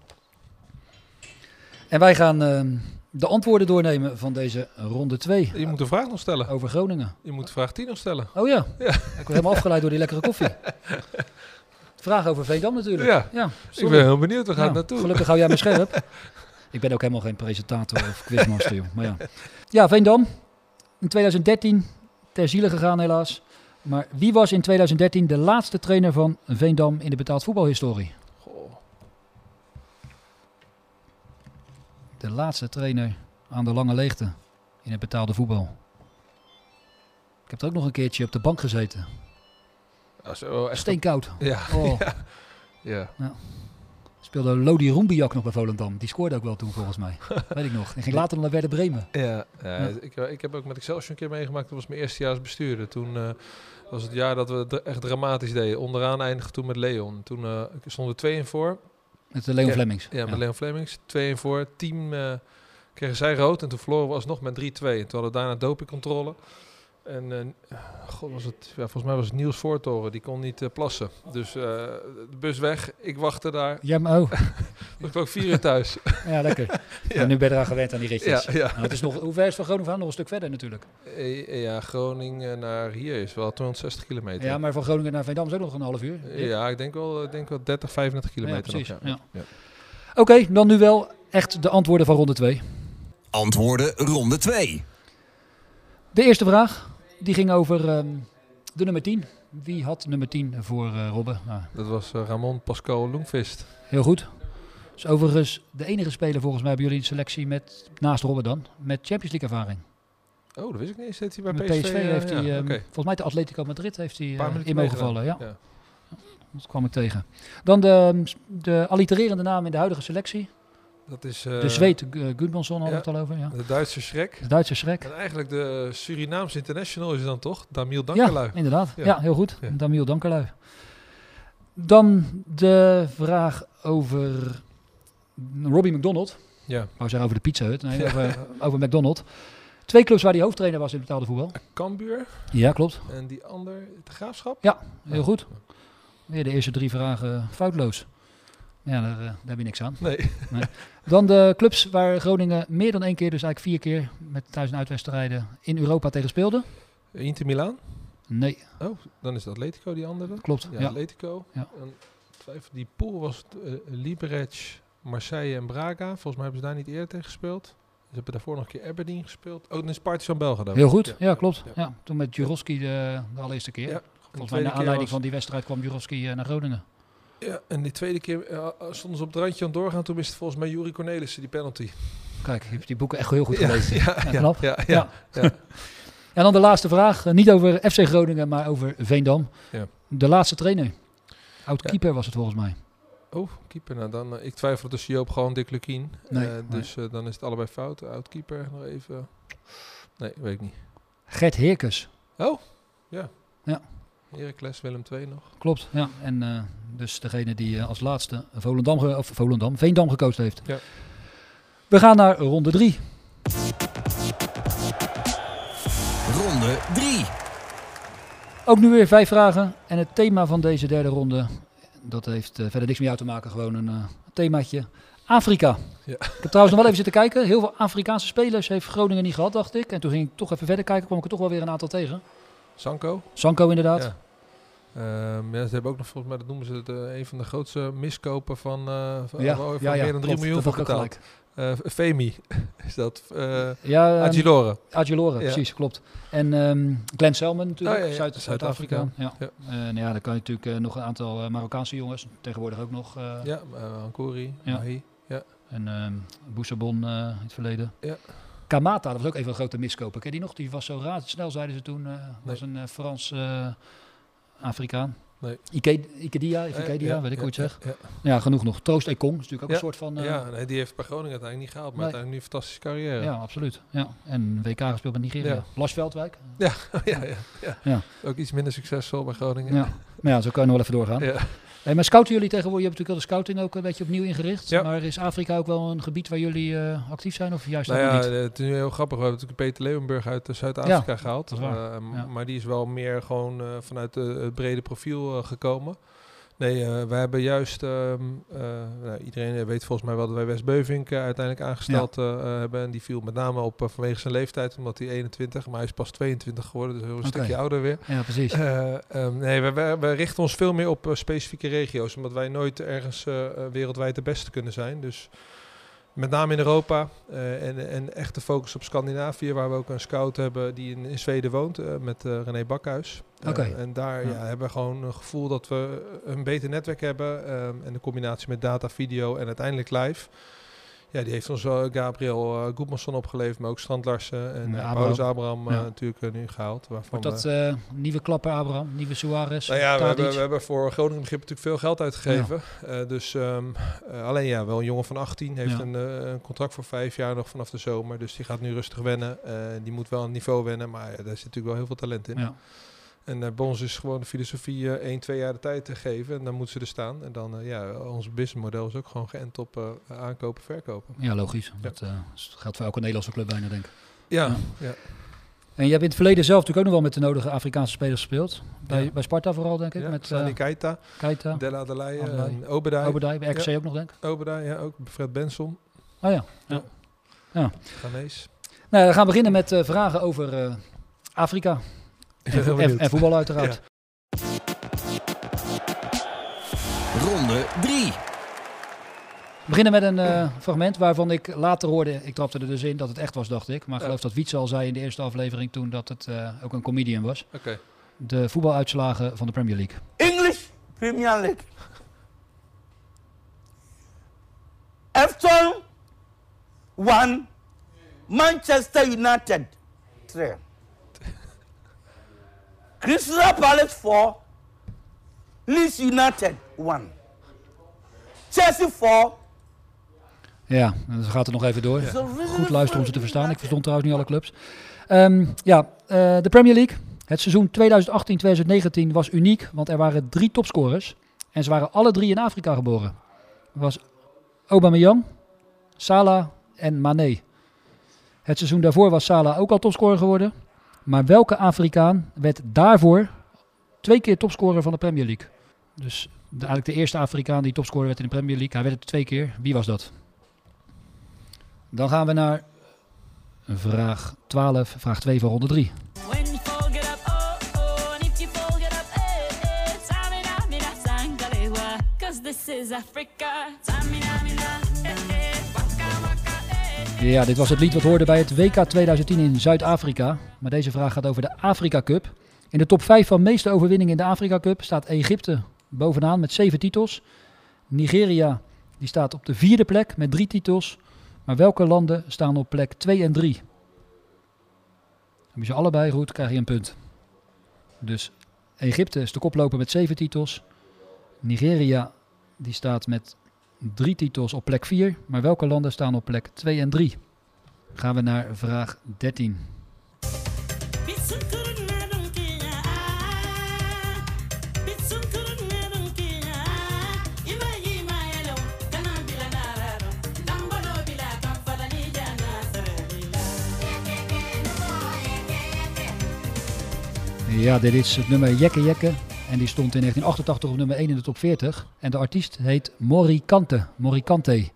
En wij gaan ehm, de antwoorden doornemen van deze ronde 2.
Je moet de vraag nog stellen.
Over Groningen.
Je moet vraag 10 nog stellen.
Oh ja.
Ja.
Ik word helemaal afgeleid door die lekkere koffie. Vraag over Veendam natuurlijk.
Ja.
ja
Ik ben heel benieuwd, gaat het
Nou,
naartoe?
Gelukkig hou jij me scherp. Ik ben ook helemaal geen presentator of quizmaster, joh. Maar ja. Ja, Veendam. In 2013 ter ziele gegaan helaas. Maar wie was in 2013 de laatste trainer van Veendam in de betaald voetbalhistorie? De laatste trainer aan de lange leegte in het betaalde voetbal. Ik heb er ook nog een keertje op de bank gezeten.
Ja, zo, echt
Steenkoud.
Ja,
Oh. (laughs)
ja. ja.
Ja. Speelde Lodi Roembiak nog bij Volendam. Die scoorde ook wel toen volgens mij. (laughs) Weet ik nog. Die ging later naar Werder Bremen.
Ja, ja,
Ja.
Ik, ik heb ook met Excelsior een keer meegemaakt. Dat was mijn eerste jaar als bestuurder. Toen eh, was het jaar dat we het echt dramatisch deden. Onderaan eindigde toen met Leon. Toen eh stonden we 2 in voor.
Met de Leon
Ja,
Flemings.
Ja, met
Ja.
Leon Flemings. 2 in voor. Team eh kregen zij rood. En toen verloren we alsnog met 3-2. En toen hadden we daarna dopingcontrole. En eh, god, was het, ja, volgens mij was het Niels Voortoren. Die kon niet eh, plassen. Dus eh, de bus weg. Ik wachtte daar.
Ja, maar oh. (laughs)
ik ook vier uur thuis. (laughs)
Ja, lekker. (laughs)
Ja.
En nu ben je eraan gewend aan die ritjes.
Ja, ja.
Nou, het is nog, hoe ver is van Groningen vandaan? Nog een stuk verder natuurlijk.
Eh, Ja, Groningen naar hier is wel 260 kilometer.
Ja, maar van Groningen naar Veendam is ook nog een half uur.
Ja, ik denk wel, ik denk wel 30, 35
Ja,
kilometer.
precies.
nog,
Ja.
Ja.
Oké, dan nu wel echt de antwoorden van ronde 2.
Antwoorden ronde 2.
De eerste vraag, die ging over ehm, de nummer 10. Wie had nummer 10 voor eh Robben? Nou,
Dat was eh, Ramon Pascal Loengvist.
heel goed. Dus overigens de enige speler volgens mij bij jullie in selectie met, naast Robben dan, met Champions League ervaring.
Oh, dat wist ik niet eens. Zit hij bij PSV?
PSV
eh,
heeft
ja,
hij, ehm, volgens mij de Atletico Madrid heeft hij in mogen. Ja.
Ja.
Dat kwam ik tegen. Dan de, de allitererende naam in de huidige selectie.
Dat is... eh,
de Zweed, uh, Gudmundsson hadden we
ja,
het al over. Ja.
De Duitse Schrek.
De Duitse Schrek.
En eigenlijk de Surinaamse international is het dan toch? Damiel Dankerlui.
Ja, inderdaad. Ja, heel goed. Damiel Dankerlui. Dan de vraag over Robbie McDonald.
Ja.
Wou zeggen over de Pizza Hut. Nee, over, over McDonald. Twee clubs waar hij hoofdtrainer was in betaalde voetbal.
Cambuur.
Ja, klopt.
En die ander, de Graafschap?
Ja, heel goed. Weer de eerste drie vragen foutloos. Ja, daar, daar heb je niks aan.
Nee.
nee. Dan de clubs waar Groningen meer dan één keer, dus eigenlijk vier keer met thuis- en uitwedstrijden in Europa tegen speelde.
Inter Milaan?
Nee.
Oh, dan is Atletico die andere?
Klopt,
Ja,
ja.
Atletico.
Ja.
En twijfel, die pool was uh, Liberec, Marseille en Braga. Volgens mij hebben ze daar niet eerder tegen gespeeld. Ze hebben daarvoor nog een keer Aberdeen gespeeld. Oh, dan is Partizan Belgrado.
Heel goed, ja, klopt. Ja. toen met Jurovski de, de allereerste keer.
Ja.
Volgens mij naar aanleiding van die wedstrijd kwam Jurovski uh, naar Groningen.
Ja, en die tweede keer uh, stonden ze op het randje aan het doorgaan. Toen miste volgens mij Juri Cornelissen die penalty.
Kijk, je hebt die boeken echt heel goed gelezen.
Ja, ja,
ja, knap.
Ja, ja, ja.
en (laughs) dan de laatste vraag. Uh, niet over FC Groningen, maar over Veendam.
Ja.
De laatste trainer. Oud keeper was het volgens mij.
Oh, keeper. Nou, dan, uh, ik twijfel tussen Joop gewoon Dick Lukien.
Nee,
uh, dus nee. dan is het allebei fout. Oud keeper, nog even. Nee, weet ik niet.
Gert Heerkes.
Oh, ja.
Ja.
Heracles, Willem II nog.
Klopt, ja. En uh, dus degene die uh, als laatste Volendam, of Volendam, Veendam gecoacht heeft.
Ja.
We gaan naar ronde 3.
Ronde 3.
Ook nu weer vijf vragen. En het thema van deze derde ronde, dat heeft uh, verder niks meer uit te maken. Gewoon een uh, themaatje. Afrika.
Ja.
Ik heb trouwens nog wel even zitten kijken. Heel veel Afrikaanse spelers heeft Groningen niet gehad, dacht ik. En toen ging ik toch even verder kijken, kwam ik er toch wel weer een aantal tegen.
Sanko.
Sanko inderdaad.
Ja. Um, ja, ze hebben ook nog volgens mij, dat noemen ze het, uh, een van de grootste miskopen van, uh, van,
ja,
van
ja, ja,
meer dan 3 miljoen voor betaald. Uh, Femi (laughs) is dat.
ja, um,
Agilore.
Agilore, precies, klopt. En um, Glenn Selman natuurlijk, oh, ja, Zuid Zuid-Afrika. Zuid ja. Nou ja, dan kan je natuurlijk nog een aantal Marokkaanse jongens, tegenwoordig ook nog.
ja, Ankouri,
ja.
Mahi. Ja.
En um, Boussabon in het verleden.
Ja.
Kamata, dat was ook een van de grote miskopen. Ken je die nog? Die was zo razendsnel, zeiden ze toen. Uh, was nee. een uh, Frans uh, Afrikaan.
Nee.
Ike, Ikedia, Ikedia, ja, weet ik hoe je het zegt.
Ja,
ja, genoeg nog. Troost Ekong is natuurlijk ook
ja,
een soort van...
ja, nee, die heeft bij Groningen uiteindelijk niet gehaald, maar nee. uiteindelijk nu een fantastische carrière.
Ja, absoluut. Ja. En WK gespeeld met Nigeria. Ja. Lars Veldwijk.
Ja, (laughs) ja, ja, ja. ja. Ook iets minder succesvol bij Groningen.
Ja, maar ja, zo kan je nog wel even doorgaan. Hey, maar scouten jullie tegenwoordig, je hebt natuurlijk al de scouting ook een beetje opnieuw ingericht. Ja. Maar is Afrika ook wel een gebied waar jullie uh, actief zijn of juist
nou ja,
niet?
Het is nu heel grappig. We hebben natuurlijk Peter Leeuwenburg uit Zuid-Afrika
ja,
gehaald. Uh,
ja.
Maar die is wel meer gewoon uh, vanuit het brede profiel gekomen. Nee, uh, wij hebben juist, um, uh, nou, iedereen weet volgens mij wel dat wij Wes Beuvink uh, uiteindelijk aangesteld ja. hebben. En die viel met name op vanwege zijn leeftijd, omdat hij 21, maar hij is pas 22 geworden, dus een okay. stukje ouder weer.
Ja, precies.
Um, nee, wij, wij, wij, richten ons veel meer op specifieke regio's, omdat wij nooit ergens wereldwijd de beste kunnen zijn. Dus met name in Europa uh, en, en echt de focus op Scandinavië, waar we ook een scout hebben die in, in Zweden woont, uh, met uh, René Bakhuis.
Okay.
en daar ja. Ja, hebben we gewoon een gevoel dat we een beter netwerk hebben um, en de combinatie met data, video en uiteindelijk live. Ja, die heeft ons wel Gabriel uh, Goedmansson opgeleverd, maar ook Strand Larsen en ja, Paulus Abraham ja. natuurlijk nu gehaald.
Waarvan Wordt dat nieuwe klapper Abraham, nieuwe Suarez?
Nou ja, we hebben, we hebben, voor Groningen begrip natuurlijk veel geld uitgegeven. Ja. dus um, alleen ja, wel een jongen van 18 heeft een, een, contract voor vijf jaar nog vanaf de zomer. Dus die gaat nu rustig wennen. die moet wel aan het niveau wennen, maar daar zit natuurlijk wel heel veel talent in.
Ja.
En uh, bij ons is gewoon de filosofie uh, 1, 2 jaar de tijd te geven. En dan moeten ze er staan. En dan, uh, ja, ons businessmodel is ook gewoon geënt op uh, aankopen, verkopen.
Ja, logisch. Ja. Dat geldt voor elke Nederlandse club bijna, denk ik.
Ja, ja. ja.
En je hebt in het verleden zelf natuurlijk ook nog wel met de nodige Afrikaanse spelers gespeeld. Bij, ja. bij Sparta vooral, denk ik.
Ja,
met
Sani Keita,
Keita,
Della Adeleye en Obedai.
Obedai, bij RKC ook nog, denk ik.
Obedai, ja, ook. Fred Benson.
Oh ja. ja. ja.
Ganees.
Nou, we gaan beginnen met vragen over Afrika. En, en, en, voetbal uiteraard.
Ja. Ronde 3.
We beginnen met een uh, fragment waarvan ik later hoorde, ik trapte er dus in dat het echt was, dacht ik. Maar ik geloof ja. dat Wietse al zei in de eerste aflevering toen dat het uh, ook een comedian was.
Okay.
De voetbaluitslagen van de Premier League.
English Premier League. Everton 1, Manchester United 3. Crystal Palace 4, Leeds United 1. Chelsea 4.
Ja, dan gaat het nog even door. Goed luisteren om ze te verstaan. Ik verstond trouwens niet alle clubs. Ehm, ja, eh, de Premier League. Het seizoen 2018-2019 was uniek, want er waren drie topscorers. En ze waren alle drie in Afrika geboren. Het was Aubameyang, Salah en Mané. Het seizoen daarvoor was Salah ook al topscorer geworden. Maar welke Afrikaan werd daarvoor twee keer topscorer van de Premier League? Dus de, eigenlijk de eerste Afrikaan die topscorer werd in de Premier League. Hij werd het twee keer. Wie was dat? Dan gaan we naar vraag 12, vraag 2 van ronde 3.
When you fall,
Ja, dit was het lied wat hoorde bij het WK 2010 in Zuid-Afrika. Maar deze vraag gaat over de Afrika Cup. In de top 5 van meeste overwinningen in de Afrika Cup staat Egypte bovenaan met 7 titels. Nigeria die staat op de vierde plek met 3 titels. Maar welke landen staan op plek 2 en 3? Heb je ze allebei goed, krijg je een punt. Dus Egypte is de koploper met 7 titels. Nigeria die staat met drie titels op plek 4. Maar welke landen staan op plek 2 en 3? Gaan we naar vraag 13. Ja, dit is het nummer Jekke Jekke. En die stond in 1988 op nummer 1 in de top 40. En de artiest heet Morikante. Morikante.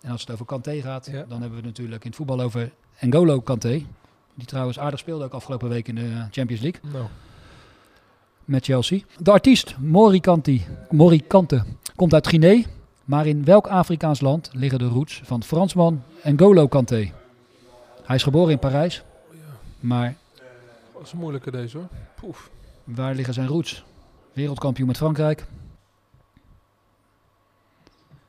En als het over Kanté gaat, dan hebben we het natuurlijk in het voetbal over N'Golo Kanté. Die trouwens aardig speelde ook afgelopen week in de Champions League.
Nou.
Met Chelsea. De artiest Morikanti, Morikante komt uit Guinea. Maar in welk Afrikaans land liggen de roots van Fransman N'Golo Kanté? Hij is geboren in Parijs. Maar
Dat is een moeilijke deze hoor. Poef.
Waar liggen zijn roots? Wereldkampioen met Frankrijk.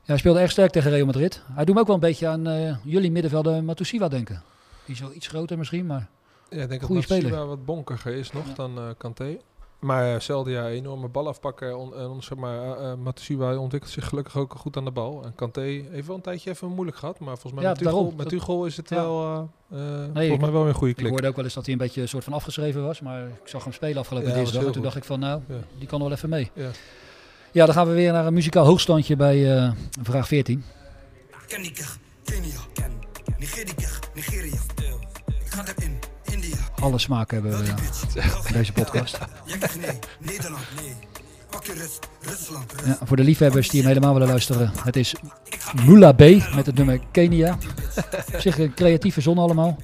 Ja, hij speelde erg sterk tegen Real Madrid. Hij doet me ook wel een beetje aan eh, jullie middenvelder Matusiwa denken. Die is wel iets groter misschien, maar
Ja, ik denk
goede
dat
speler.
wat bonkiger is nog dan eh Kanté. Maar uh, Celdia, enorme bal afpakken. On, en ons, zeg maar, uh, uh, ontwikkelt zich gelukkig ook goed aan de bal. En Kanté heeft wel een tijdje even moeilijk gehad. Maar volgens mij
Ja,
met, Tuchel,
daarom.
met Tuchel is het
Ja.
wel uh,
Nee,
volgens
ik-
mij wel weer een goede
Ik
klik.
hoorde ook wel eens dat hij een beetje een soort van afgeschreven was. Maar ik zag hem spelen afgelopen
Ja,
dinsdag. En toen
goed.
dacht ik van nou,
Ja.
die kan wel even mee.
Ja.
Ja, dan gaan we weer naar een muzikaal hoogstandje bij eh, vraag 14.
Kenia, Kenia, Nigeria, Nigeria.
Alle smaken hebben we eh, in (laughs) deze podcast.
Nederland, nee.
Ja, voor de liefhebbers die hem helemaal willen luisteren. Het is Mula B met het nummer Kenia. (laughs) Op zich een creatieve zon allemaal.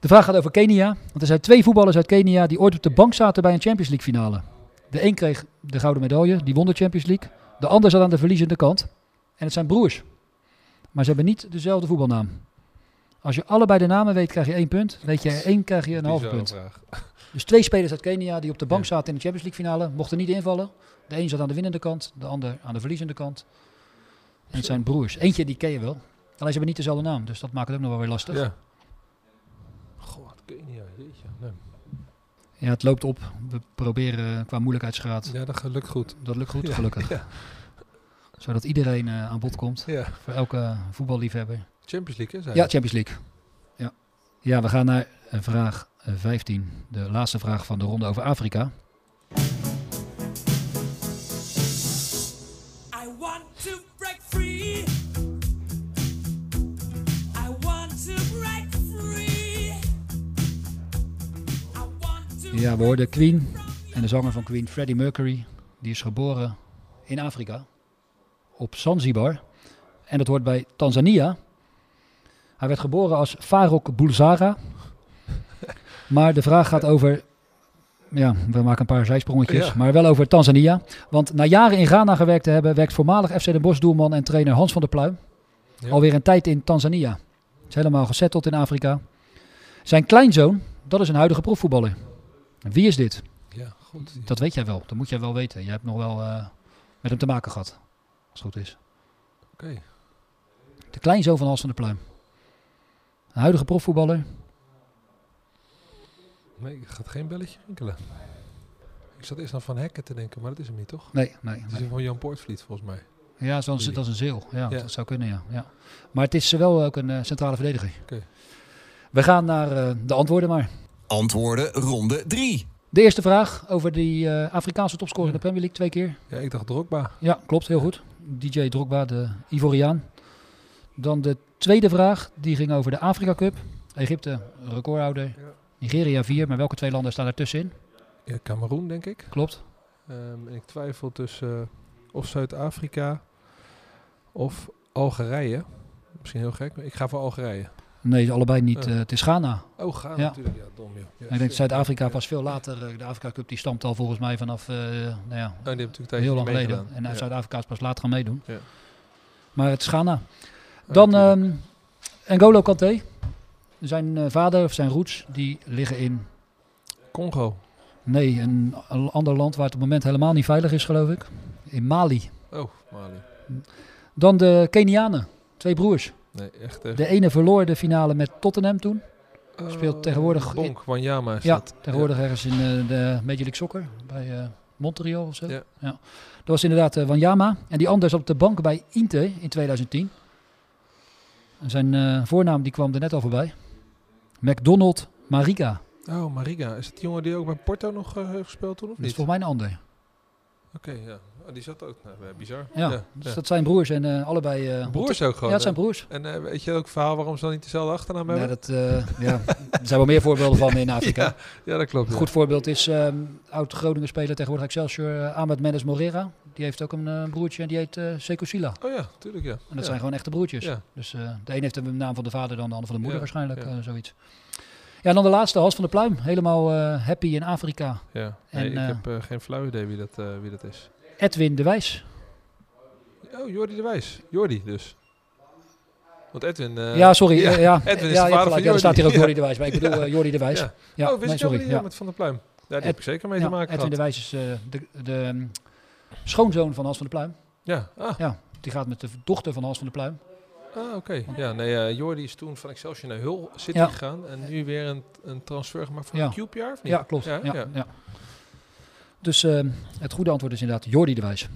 De vraag gaat over Kenia. Want er zijn twee voetballers uit Kenia die ooit op de bank zaten bij een Champions League finale. De een kreeg de gouden medaille, die won de Champions League. De ander zat aan de verliezende kant. En het zijn broers. Maar ze hebben niet dezelfde voetbalnaam. Als je allebei de namen weet, krijg je één punt. Weet je één, krijg je een halve punt.
vraag. (laughs)
Dus twee spelers uit Kenia die op de bank zaten in de Champions League finale, mochten niet invallen. De een zat aan de winnende kant, de ander aan de verliezende kant. En het zijn broers. Eentje die ken je wel. Alleen ze hebben niet dezelfde naam, dus dat maakt het ook nog wel weer lastig.
Ja. Goh, Kenia, jeetje. Nee.
Ja, het loopt op. We proberen qua moeilijkheidsgraad.
Ja, dat lukt goed.
Dat lukt goed,
Ja,
gelukkig.
ja.
Zodat iedereen eh, aan bod komt.
Ja.
Voor elke voetballiefhebber.
Champions League, hè?
Ja? Champions League. Ja. ja, we gaan naar eh, vraag eh, 15. De laatste vraag van de ronde over Afrika.
I want to break free. I want to break free. I want to
Ja, we hoorden Queen en de zanger van Queen, Freddie Mercury. Die is geboren in Afrika, op Zanzibar. En dat hoort bij Tanzania. Hij werd geboren als Farok Bulzara. (laughs) Maar de vraag gaat over... Ja, we maken een paar zijsprongetjes,
Ja.
maar wel over Tanzania. Want na jaren in Ghana gewerkt te hebben, werkt voormalig FC Den Bosch doelman en trainer Hans van der Pluim.
Ja.
Alweer een tijd in Tanzania. Is helemaal gesetteld in Afrika. Zijn kleinzoon, dat is een huidige profvoetballer. Wie is dit?
Ja, goed.
Dat weet jij wel. Dat moet jij wel weten. Jij hebt nog wel eh, met hem te maken gehad. Als het goed is.
Oké.
De kleinzoon van Hans van der Pluim. Een huidige profvoetballer.
Nee, ik gaat geen belletje rinkelen. Ik zat eerst aan Van Hekken te denken, maar dat is hem niet, toch?
Nee, nee,
Het is
nee.
van Jan Poortvliet, volgens mij.
Ja, dat is,
Jullie.
dat is een zeel. Ja,
Ja.
dat zou kunnen, ja. ja. Maar het is wel ook een eh, centrale verdediger.
Oké.
We gaan naar eh, de antwoorden maar.
Antwoorden ronde 3.
De eerste vraag over die eh, Afrikaanse topscorer in de Premier League twee keer.
Ja, ik dacht Drogba.
Ja, klopt, heel goed. DJ Drogba, de Ivoriaan. Dan de tweede vraag, die ging over de Afrika Cup. Egypte, recordhouder. Nigeria 4, maar welke twee landen staan er tussenin?
Ja, Cameroen, denk ik.
Klopt.
Ehm, en ik twijfel tussen eh, of Zuid-Afrika of Algerije. Misschien heel gek, maar ik ga voor Algerije.
Nee, allebei niet.
Oh.
eh, het is Ghana.
Oh, Ghana
Ja.
natuurlijk. Ja, dom joh. Ja,
ik denk. Zuid-Afrika pas veel later. eh, de Afrika Cup die stamt al volgens mij vanaf nou ja,
tijdje
heel lang geleden. En. Zuid-Afrika is pas later gaan meedoen.
Ja.
Maar het is Ghana. Dan ehm N'Golo Kanté. Zijn eh, vader of zijn roots die liggen in...
Congo.
Nee, een, een ander land waar het op het moment helemaal niet veilig is, geloof ik. In Mali.
Oh, Mali.
Dan de Kenianen. Twee broers.
Nee, echt. echt.
De ene verloor de finale met Tottenham toen.
Oh,
Speelt tegenwoordig...
Bonk, Wanyama is
ja,
dat.
tegenwoordig ergens in eh, de Major League Soccer. Bij eh, Montreal of zo.
Ja.
Dat was inderdaad Wanyama. En die ander zat op de bank bij Inter in 2010. Zijn eh, voornaam die kwam er net al voorbij. McDonald Mariga.
Oh, Mariga. Is het die jongen die ook bij Porto nog eh, heeft gespeeld toen of
Dat is volgens mij een ander.
Oké, ja. Oh, die zat ook. Nou, bizar.
Ja, dus dat zijn broers en allebei...
broers ook gewoon.
Ja, het zijn broers.
En weet je ook het verhaal waarom ze dan niet dezelfde achternaam
Ja,
hebben?
dat, eh, ja, er zijn wel meer voorbeelden van in (laughs) Afrika.
Ja, ja, dat klopt.
Een
ja.
goed voorbeeld is ehm oud-Groningen speler tegenwoordig Excelsior, eh, Ahmed Mendes Morera. Die heeft ook een broertje en die heet eh Sekou Sila.
Oh ja, tuurlijk ja.
En dat
Ja.
zijn gewoon echte broertjes.
Ja.
Dus de een heeft de naam van de vader, dan de ander van de moeder
Ja,
waarschijnlijk.
ja.
zoiets. Ja, en dan de laatste, Hans van der Pluim. Helemaal happy in Afrika.
Ja,
En,
nee, ik
eh,
heb geen flauw idee wie dat, wie dat is.
Edwin de Wijs.
Oh, Jordi de Wijs. Jordi dus. Want Edwin... eh,
ja, sorry. eh, ja,
Edwin is
ja,
de vader van
er staat hier ook. (laughs) Jordi de Wijs bij. Ik bedoel eh, Jordi de Wijs.
Ja. Oh, wist
nee, sorry. ja.
met Van der Pluim?
Ed-
heb ik zeker mee te maken
Edwin de. Wijs is eh, de, de ehm, schoonzoon van Hans van der Pluim.
Ja, ah.
Ja, die gaat met de dochter van Hans van der Pluim.
Ah, oké. Ja, nee, eh, Jordi is toen van Excelsior naar Hull City
Ja.
gegaan. En nu weer een, een transfer gemaakt van
Ja.
een QPR, of niet?
Ja, klopt. Ja, ja. Dus ehm, het goede antwoord is inderdaad Jordi de Wijs.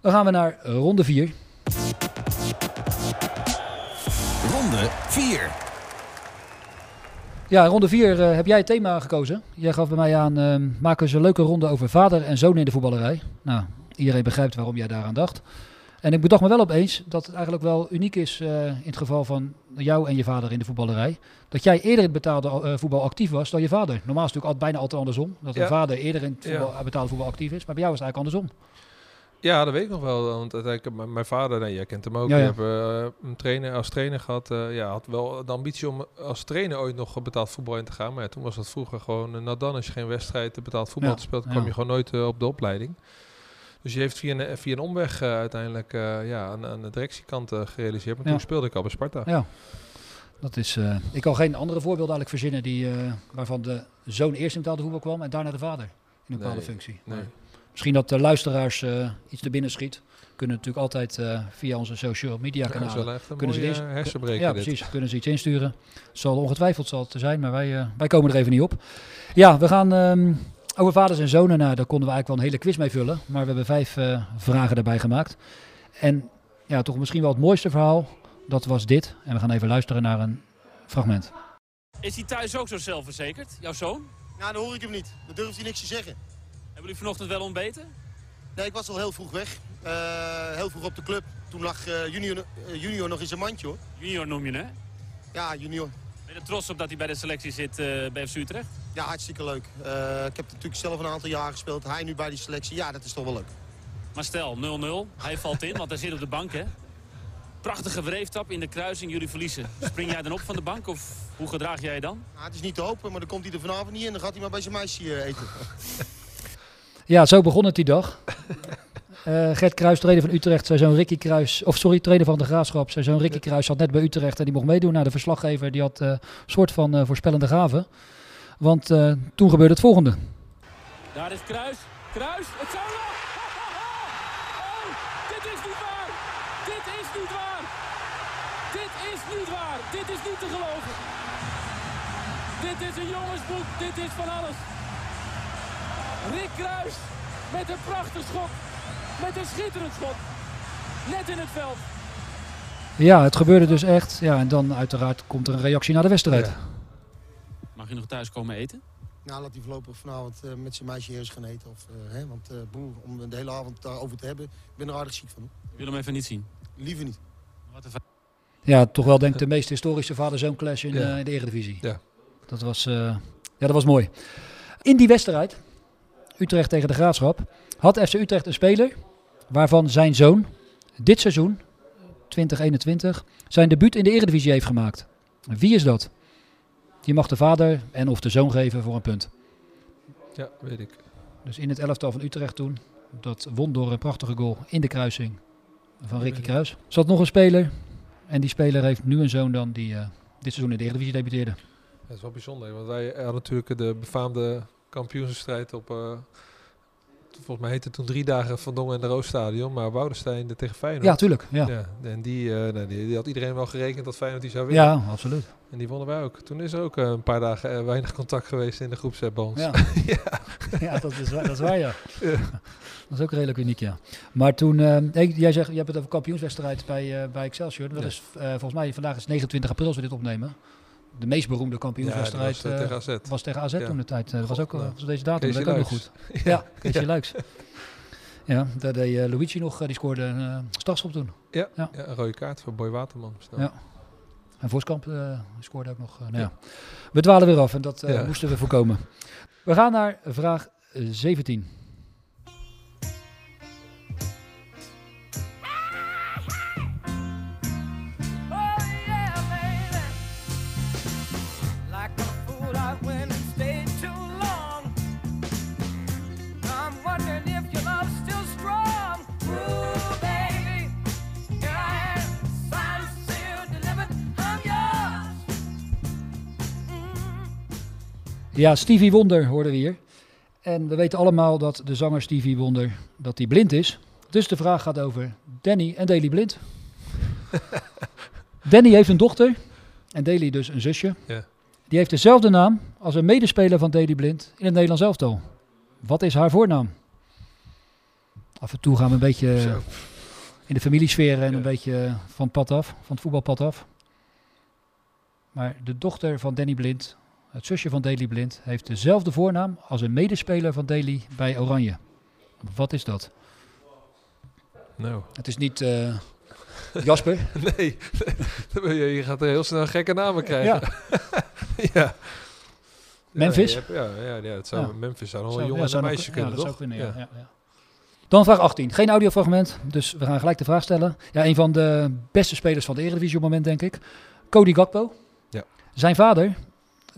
Dan gaan we naar ronde 4.
Ronde 4.
Ja, ronde 4 heb jij het thema gekozen. Jij gaf bij mij aan, ehm, maken ze een leuke ronde over vader en zoon in de voetballerij. Nou, iedereen begrijpt waarom jij daaraan dacht. En ik bedacht me wel opeens dat het eigenlijk wel uniek is eh, in het geval van jou en je vader in de voetballerij. Dat jij eerder in het betaalde eh, voetbal actief was dan je vader. Normaal is het natuurlijk altijd, bijna altijd andersom. Dat een
Ja.
vader eerder in het
Ja.
voetbal, betaalde voetbal actief is. Maar bij jou is het eigenlijk andersom.
Ja, dat weet ik nog wel. Want uiteindelijk, mijn- vader, nee, jij kent hem ook.
Ja,
Ja,
ja.
Ik heb eh, een trainer, als trainer gehad. eh, ja, had wel de ambitie om als trainer ooit nog betaald voetbal in te gaan. Maar ja, toen was dat vroeger gewoon, eh, nou dan als je geen wedstrijd eh, betaald voetbal
Ja, ja.
kwam je gewoon nooit eh, op de opleiding. Dus je heeft via een, via een omweg eh, uiteindelijk eh, ja, aan, aan de directiekant eh, gerealiseerd. Maar
Ja.
toen speelde ik al bij Sparta.
Ja. Dat is, ik kan geen andere voorbeelden eigenlijk verzinnen die, waarvan de zoon eerst in betaalde voetbal kwam en daarna de vader in een bepaalde
Nee,
functie.
nee.
Misschien dat de luisteraars iets te binnen schiet. Kunnen natuurlijk altijd via onze social media
Ja, dat is
kanalen. kunnen ze
mooie, eh, hersenbreker
Ja,
dit.
precies. Kunnen ze iets insturen. Het zal ongetwijfeld zal er zijn, maar wij, wij komen er even niet op. Ja, we gaan ehm, over vaders en zonen. Nou, daar konden we eigenlijk wel een hele quiz mee vullen. Maar we hebben vijf eh, vragen daarbij gemaakt. En ja, toch misschien wel het mooiste verhaal. Dat was dit. En we gaan even luisteren naar een fragment.
Is hij thuis ook zo zelfverzekerd, jouw zoon?
Nou, dan hoor ik hem niet. Dan durft hij niks te zeggen.
Hebben jullie vanochtend wel ontbeten?
Nee, ik was al heel vroeg weg. Eh, heel vroeg op de club. Toen lag eh, junior, junior nog in zijn mandje, hoor.
Junior noem je, hè?
Ja, junior.
Ben je er trots op dat hij bij de selectie zit eh, bij FC Utrecht?
Ja, hartstikke leuk. Eh, ik heb natuurlijk zelf een aantal jaren gespeeld. Hij nu bij die selectie. Ja, dat is toch wel leuk.
Maar stel, 0-0. Hij valt in, want hij zit op de bank, hè? Prachtige wreeftap in de kruising, jullie verliezen. Spring jij dan op van de bank of hoe gedraag jij je dan?
Nou, het is niet te hopen, maar dan komt hij er vanavond niet in. Dan gaat hij maar bij zijn meisje eh, eten.
Ja, zo begon het die dag. Eh, Gert Kruis, trainer van Utrecht, zijn zoon Ricky Kruis, of sorry, trainer van de Graafschap. Zijn zoon Ricky Kruis zat net bij Utrecht en die mocht meedoen. Nou, de verslaggever die had eh, een soort van eh, voorspellende gaven. Want toen gebeurde het volgende.
Daar is Kruis. Kruis, het zou (laughs) nog! Oh, dit is niet waar! Dit is niet waar! Dit is niet waar! Dit is niet te geloven! Dit is een jongensboek, dit is van alles! Rick Kruis met een prachtig schot! Met een schitterend schot! net in het veld.
Ja, het gebeurde dus echt. Ja, en dan uiteraard komt er een reactie naar de wedstrijd.
Mag je nog thuis komen eten?
Nou, laat hij voorlopig vanavond eh, met zijn meisje eerst gaan eten. Of, eh, hè, want eh, broer, om de hele avond daarover te hebben, ik ben er aardig ziek van.
Ik wil hem even niet zien.
Liever niet.
Wat een
Ja, toch wel denk ik de meest historische vader-zoon clash in,
Ja.
eh, in de Eredivisie.
Ja.
Dat was, eh, ja, dat was mooi. In die wedstrijd, Utrecht tegen de Graafschap, had FC Utrecht een speler waarvan zijn zoon dit seizoen, 2021, zijn debuut in de Eredivisie heeft gemaakt. Wie is dat? Die mag de vader en of de zoon geven voor een punt.
Ja, weet ik.
Dus in het elftal van Utrecht toen, dat won door een prachtige goal in de kruising van Ricky Kruis. Zat nog een speler en die speler heeft nu een zoon dan die eh, dit seizoen in de Eredivisie debuteerde.
Dat is wel bijzonder, want wij hadden natuurlijk de befaamde kampioensstrijd op... eh, volgens mij heette het toen drie dagen Van Dongen en de Roosstadion, maar Woudenstein de tegen Feyenoord.
Ja, tuurlijk, ja.
en die, eh, nou, die, die had iedereen wel gerekend dat Feyenoord die zou winnen.
Ja, absoluut.
En die wonnen wij ook. Toen is er ook eh, een paar dagen eh, weinig contact geweest in de groepsapp bij ons.
Ja. (laughs)
ja. (laughs)
Ja, dat is waar, dat is waar ja. (laughs)
Ja.
Dat is ook redelijk uniek, ja. Maar toen, nee, jij zegt, je hebt het over kampioenswedstrijd bij, bij Excelsior. Dat is volgens mij, vandaag is 29 april als we dit opnemen. De meest beroemde kampioenswedstrijd
Ja, was, eh,
eh,
tegen AZ.
was tegen AZ
Ja.
toen de tijd. Eh, dat was
God,
ook eh,
nou.
was deze datum, dat ook nog goed. (laughs)
Ja.
Ja, (laughs) Keesje. Luiks. Ja, daar deed eh, Luigi nog, eh, die scoorde een strafschop toen.
Ja,
Ja.
een rode kaart voor Boy Waterman.
Ja. En Voskamp eh, scoorde ook nog. eh, nou ja. We dwalen weer af en dat eh, moesten we voorkomen. We gaan naar vraag eh, 17. Ja, Stevie Wonder hoorden we hier. En we weten allemaal dat de zanger Stevie Wonder dat hij blind is. Dus de vraag gaat over Danny en Daley Blind. (laughs) Danny heeft een dochter en Daley dus een zusje.
Ja.
Die heeft dezelfde naam als een medespeler van Daley Blind in het Nederlands elftal. Wat is haar voornaam? Af en toe gaan we een beetje in de familiesfeer en een beetje van het pad af, van het voetbalpad af. Maar de dochter van Danny Blind, het zusje van Daley Blind, heeft dezelfde voornaam als een medespeler van Daley bij Oranje. Wat is dat?
Nou.
Het is niet eh, Jasper. (laughs)
nee, je gaat er heel snel gekke namen krijgen. ja. (laughs)
Memphis?
Ja, ja, ja, ja, het zou. Memphis zou nog
Zou-
een jongen en
zou
een
nog-
meisje
ja,
kunnen,
dat
toch?
zou kunnen, ja, ja, ja. Dan vraag 18. Geen audiofragment, dus we gaan gelijk de vraag stellen. Ja, een van de beste spelers van de Eredivisie op het moment, denk ik. Cody Gakpo.
Ja.
Zijn vader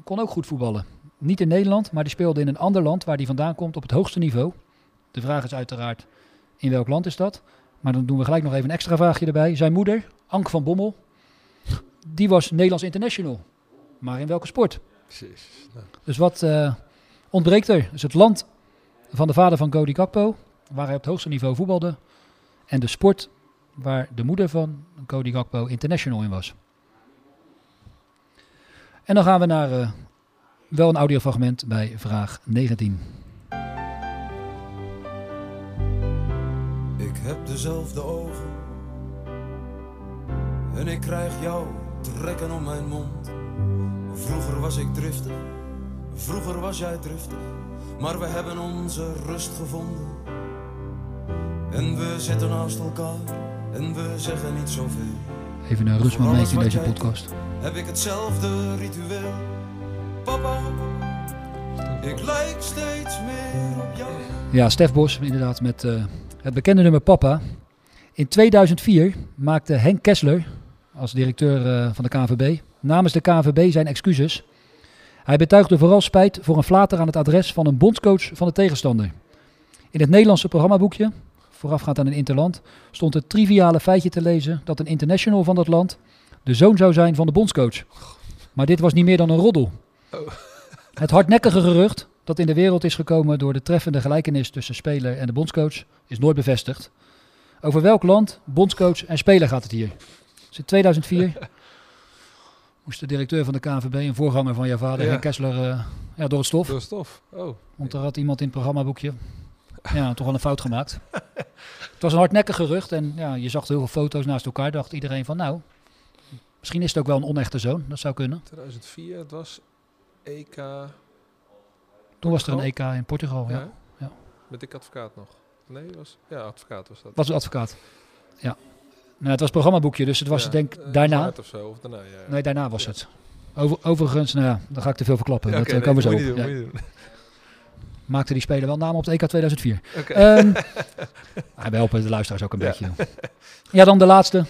kon ook goed voetballen. Niet in Nederland, maar die speelde in een ander land waar hij vandaan komt op het hoogste niveau. De vraag is uiteraard, in welk land is dat? Maar dan doen we gelijk nog even een extra vraagje erbij. Zijn moeder, Ank van Bommel, die was Nederlands international. Maar in welke sport?
Precies. Nou,
Dus wat eh, ontbreekt er? Dus het land van de vader van Cody Gakpo, waar hij op het hoogste niveau voetbalde. En de sport waar de moeder van Cody Gakpo international in was. En dan gaan we naar eh, wel een audiofragment bij vraag 19.
Ik heb dezelfde ogen en ik krijg jou trekken om mijn mond. Vroeger was ik driftig, vroeger was jij driftig, maar we hebben onze rust gevonden. En we zitten naast elkaar en we zeggen niet zoveel.
Even een rustmomentje in deze podcast.
Heb ik hetzelfde ritueel. Papa, ik lijk steeds meer op jou.
Ja, Stef Bos, inderdaad, met eh, het bekende nummer Papa. In 2004 maakte Henk Kessler, als directeur eh, van de KNVB, namens de KNVB zijn excuses. Hij betuigde vooral spijt voor een flater aan het adres van een bondscoach van de tegenstander. In het Nederlandse programmaboekje, voorafgaand aan een interland, stond het triviale feitje te lezen dat een international van dat land de zoon zou zijn van de bondscoach. Maar dit was niet meer dan een roddel. Het hardnekkige gerucht dat in de wereld is gekomen door de treffende gelijkenis tussen speler en de bondscoach is nooit bevestigd. Over welk land, bondscoach en speler gaat het hier? In 2004 (laughs) moest de directeur van de KNVB, een voorganger van jouw vader,
Ja.
Henk Kessler, eh, ja, door het stof.
Door het stof, oh.
Want er had iemand in het programmaboekje Ja, toch wel een fout gemaakt. (laughs) het was een hardnekkig gerucht en ja, je zag heel veel foto's naast elkaar. Dacht iedereen van nou, misschien is het ook wel een onechte zoon. Dat zou kunnen.
2004, het was EK...
Toen was er een? EK in Portugal, ja. ja.
Met Dick Advocaat nog. Nee, was, ja, Advocaat was dat.
Was een advocaat. Ja. Nou, het was programmaboekje, dus het was
Ja,
denk
eh,
daarna.
of zo, of daarna, ja, ja.
Nee, daarna was het. Over, overigens, nou ja, dan ga ik te veel verklappen.
Ja,
dat eh, komen we zo op.
doen, (laughs)
Maakte die speler wel naam op het EK 2004.
Oké.
Ehm, (laughs) ah, we helpen de luisteraars ook een beetje. Ja, dan de laatste.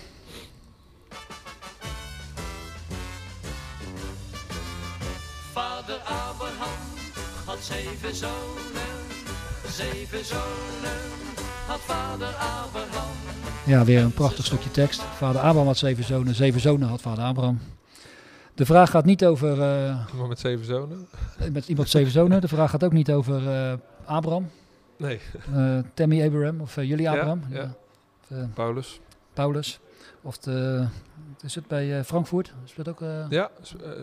Zeven zonen, zeven zonen had vader Abraham.
Ja, weer een prachtig stukje tekst. Vader Abraham had zeven zonen, zeven zonen had vader Abraham. De vraag gaat niet over... eh,
Iemand met zeven zonen?
met iemand zeven zonen. De vraag gaat ook niet over eh, Abraham.
Nee.
Eh, Tammy Abraham of jullie Abraham.
ja. Paulus.
Paulus. Of de, is het bij eh, Frankfurt? Is dat ook eh,
Ja,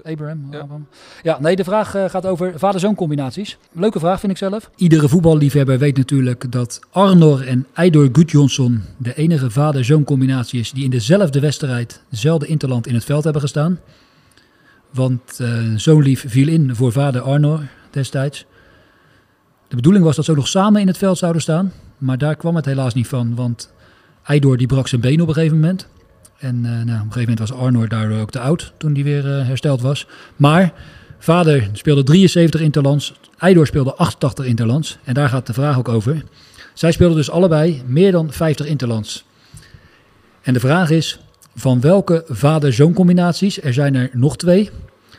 eh,
Abraham,
ja.
Abraham? Ja, nee, de vraag gaat over vader-zoon combinaties. Leuke vraag vind ik zelf. Iedere voetballiefhebber weet natuurlijk dat Arnor en Eidor Gudjonsson de enige vader-zoon combinatie is die in dezelfde wedstrijd, dezelfde interland in het veld hebben gestaan. Want zoon lief viel in voor vader Arnor destijds. De bedoeling was dat ze ook nog samen in het veld zouden staan. Maar daar kwam het helaas niet van. Want Eidor die brak zijn been op een gegeven moment. En eh, nou, op een gegeven moment was Arnor daardoor ook te oud toen hij weer eh, hersteld was. Maar vader speelde 73 interlands. Eidor speelde 88 interlands. En daar gaat de vraag ook over. Zij speelden dus allebei meer dan 50 interlands. En de vraag is, van welke vader-zoon combinaties, er zijn er nog twee,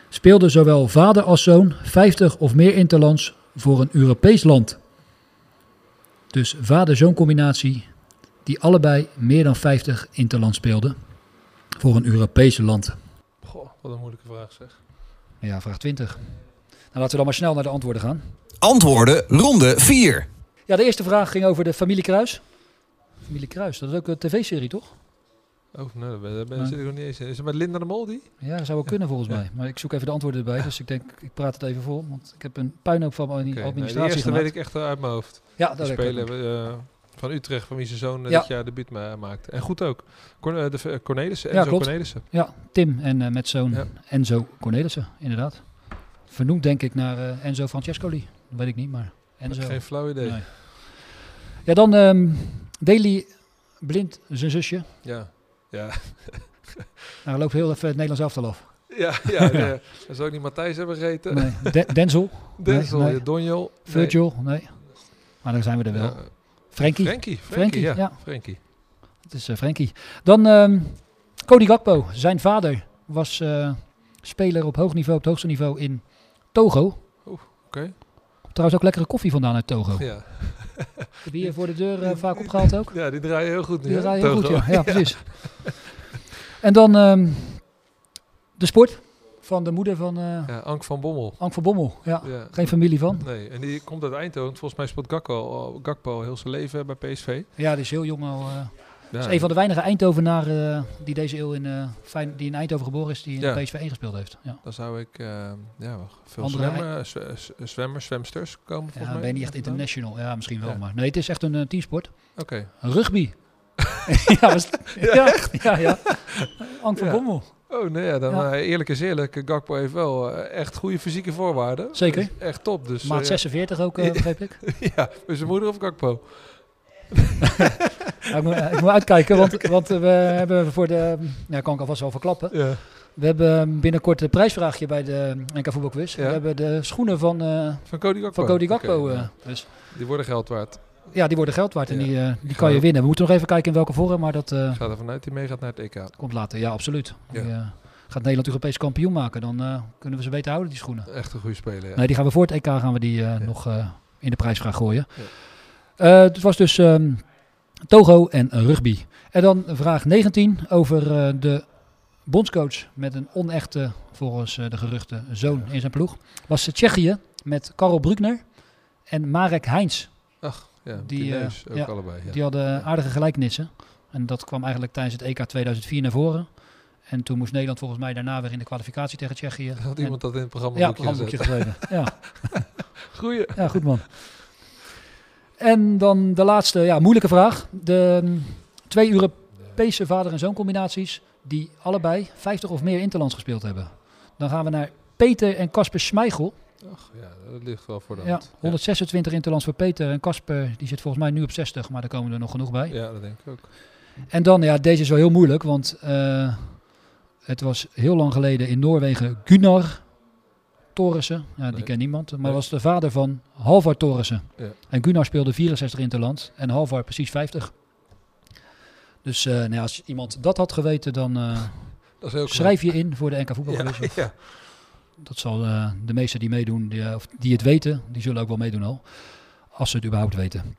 speelde zowel vader als zoon 50 of meer interlands voor een Europees land. Dus vader-zoon combinatie die allebei meer dan 50 interlands speelden voor een Europees land.
Goh, wat een moeilijke vraag zeg.
Ja, vraag 20. Nou, laten we dan maar snel naar de antwoorden gaan.
Antwoorden ronde 4.
Ja, de eerste vraag ging over de familie Kruis. Familie Kruis, dat is ook een tv-serie, toch?
Oh, nee, daar ben- daar ben- zit ik nog niet eens in. Is het met Linda de Mol die?
Ja, dat zou wel kunnen volgens
Ja.
mij. Maar ik zoek even de antwoorden erbij, dus ik denk, ik praat het even vol. Want ik heb een puinhoop van mijn
Oké, nee,
administratie
de eerste
gemaakt.
weet ik echt uit mijn hoofd.
Ja, dat weet ik ook
spelen eh, van Utrecht, van wie zijn zoon eh, dit jaar debuut ma maakte. En goed ook. Eh, de eh, Cornelissen, Enzo. Cornelissen.
Ja, Tim en met zoon. Enzo Cornelissen, inderdaad. Vernoemd denk ik naar Enzo Francescoli. Dat weet ik niet, maar Enzo.
Geen flauw idee.
Nee. Ja, dan ehm Deli Blind, zijn zusje.
Ja, ja. (laughs)
Nou, loopt heel even het Nederlands elftal af.
Ja, (laughs) ja, ja. Zou ook niet Matthijs hebben gegeten.
Nee. De- Denzel. (laughs)
Denzel,
Nee, nee.
ja, Donjel. Nee.
Virgil, nee. Maar dan zijn we er wel.
Ja.
Frenkie.
Frenkie, Frenkie, ja. Frenkie.
Het is eh, Frenkie. Dan ehm Cody Gakpo. Zijn vader was eh, speler op hoog niveau, op het hoogste niveau in Togo.
Oeh, oké.
Trouwens ook lekkere koffie vandaan uit Togo.
Ja.
Heb je hier voor de deur eh, vaak opgehaald ook?
Ja, die draaien heel goed nu.
Die draaien heel
Togo.
goed, ja. (laughs) Ja, precies. En dan ehm, de sport van de moeder van eh
Ja, Ank van Bommel.
Ank van Bommel. Ja,
Ja.
geen familie van.
Nee, en die komt uit Eindhoven. Volgens mij speelt Gakpo al, Gakpo heel zijn leven bij PSV.
Ja, die is heel jong al. eh
Ja.
is een van de weinige Eindhovenaren eh, die deze eeuw in, eh, Fijn- die in Eindhoven geboren is, die in
Ja.
PSV 1 gespeeld heeft. Ja.
Dan zou ik eh, ja, veel zwemmen, zwemmers, zwemsters komen volgens
Ja,
mij.
ben je niet echt international? Ja, misschien wel. Maar nee, het is echt een eh, teamsport.
Oké.
Rugby. (laughs) (laughs) ja, was,
Ja,
ja,
echt?
ja, ja. (laughs) Ank van. Bommel.
Oh nee, ja, dan
Ja.
eh, eerlijk is eerlijk. eh, Gakpo heeft wel eh, echt goede fysieke voorwaarden.
Zeker.
Echt top. Dus,
Maat
eh,
46 ook, (laughs) begreep ik.
ja, dus zijn moeder of Gakpo? (laughs)
Ik, moet, ik moet uitkijken, want, (laughs) want we hebben voor de... Ja, kan ik alvast wel verklappen.
Ja.
We hebben binnenkort een prijsvraagje bij de NK Voetbalquiz.
Ja.
We hebben de schoenen van,
Van Cody Gakpo?
van Cody Gakpo.
Oké, ja.
dus,
Die worden geld waard.
Ja, die worden geld waard en
Ja.
die, eh, die kan je winnen. We moeten nog even kijken in welke vorm, maar dat eh,
Ik ga ervan uit die meegaat naar het EK.
komt later. Ja, absoluut.
Ja.
Die, eh, gaat Nederland Europees kampioen maken, dan kunnen we ze beter houden, die schoenen.
Echt een goede speler, ja.
Nee, die gaan we voor het EK gaan we die nog in de prijsvraag gooien. Het was dus ehm, Togo en rugby. En dan vraag 19 over de bondscoach met een onechte, volgens de geruchten, zoon in zijn ploeg. Was Tsjechië met Karel Brugner en Marek Heins.
Ja,
die, eh,
ook allebei, ja.
Die hadden aardige gelijkenissen. En dat kwam eigenlijk tijdens het EK 2004 naar voren. En toen moest Nederland volgens mij daarna weer in de kwalificatie tegen Tsjechië.
Had
En-
iemand dat in het
Ja,
programmaboekje
geschreven. Ja. (laughs)
Goeie.
Ja, goed man. En dan de laatste, ja, moeilijke vraag. De mm, twee Europese vader- en zooncombinaties die allebei 50 of meer interlands gespeeld hebben. Dan gaan we naar Peter en Casper Schmeichel.
Ach ja, dat ligt wel voor de
Ja,
hand.
126 interlands voor Peter en Casper, die zit volgens mij nu op 60, maar daar komen er nog genoeg bij.
Ja, dat denk ik ook.
En dan, ja, deze is wel heel moeilijk, want eh, het was heel lang geleden in Noorwegen Gunnar Thoresen. Ja, die
Nee.
kent niemand, maar
Nee.
was de vader van Halvard Thoresen.
Ja.
En Gunnar speelde 64 interland en Halvard precies 50. Dus eh, nou ja, als iemand dat had geweten, dan eh, (laughs) schrijf je in voor de NK voetbalquiz.
Ja, (laughs) ja.
Dat zal eh, de meesten die meedoen, die, eh, of die het weten, die zullen ook wel meedoen al. Als ze het überhaupt weten.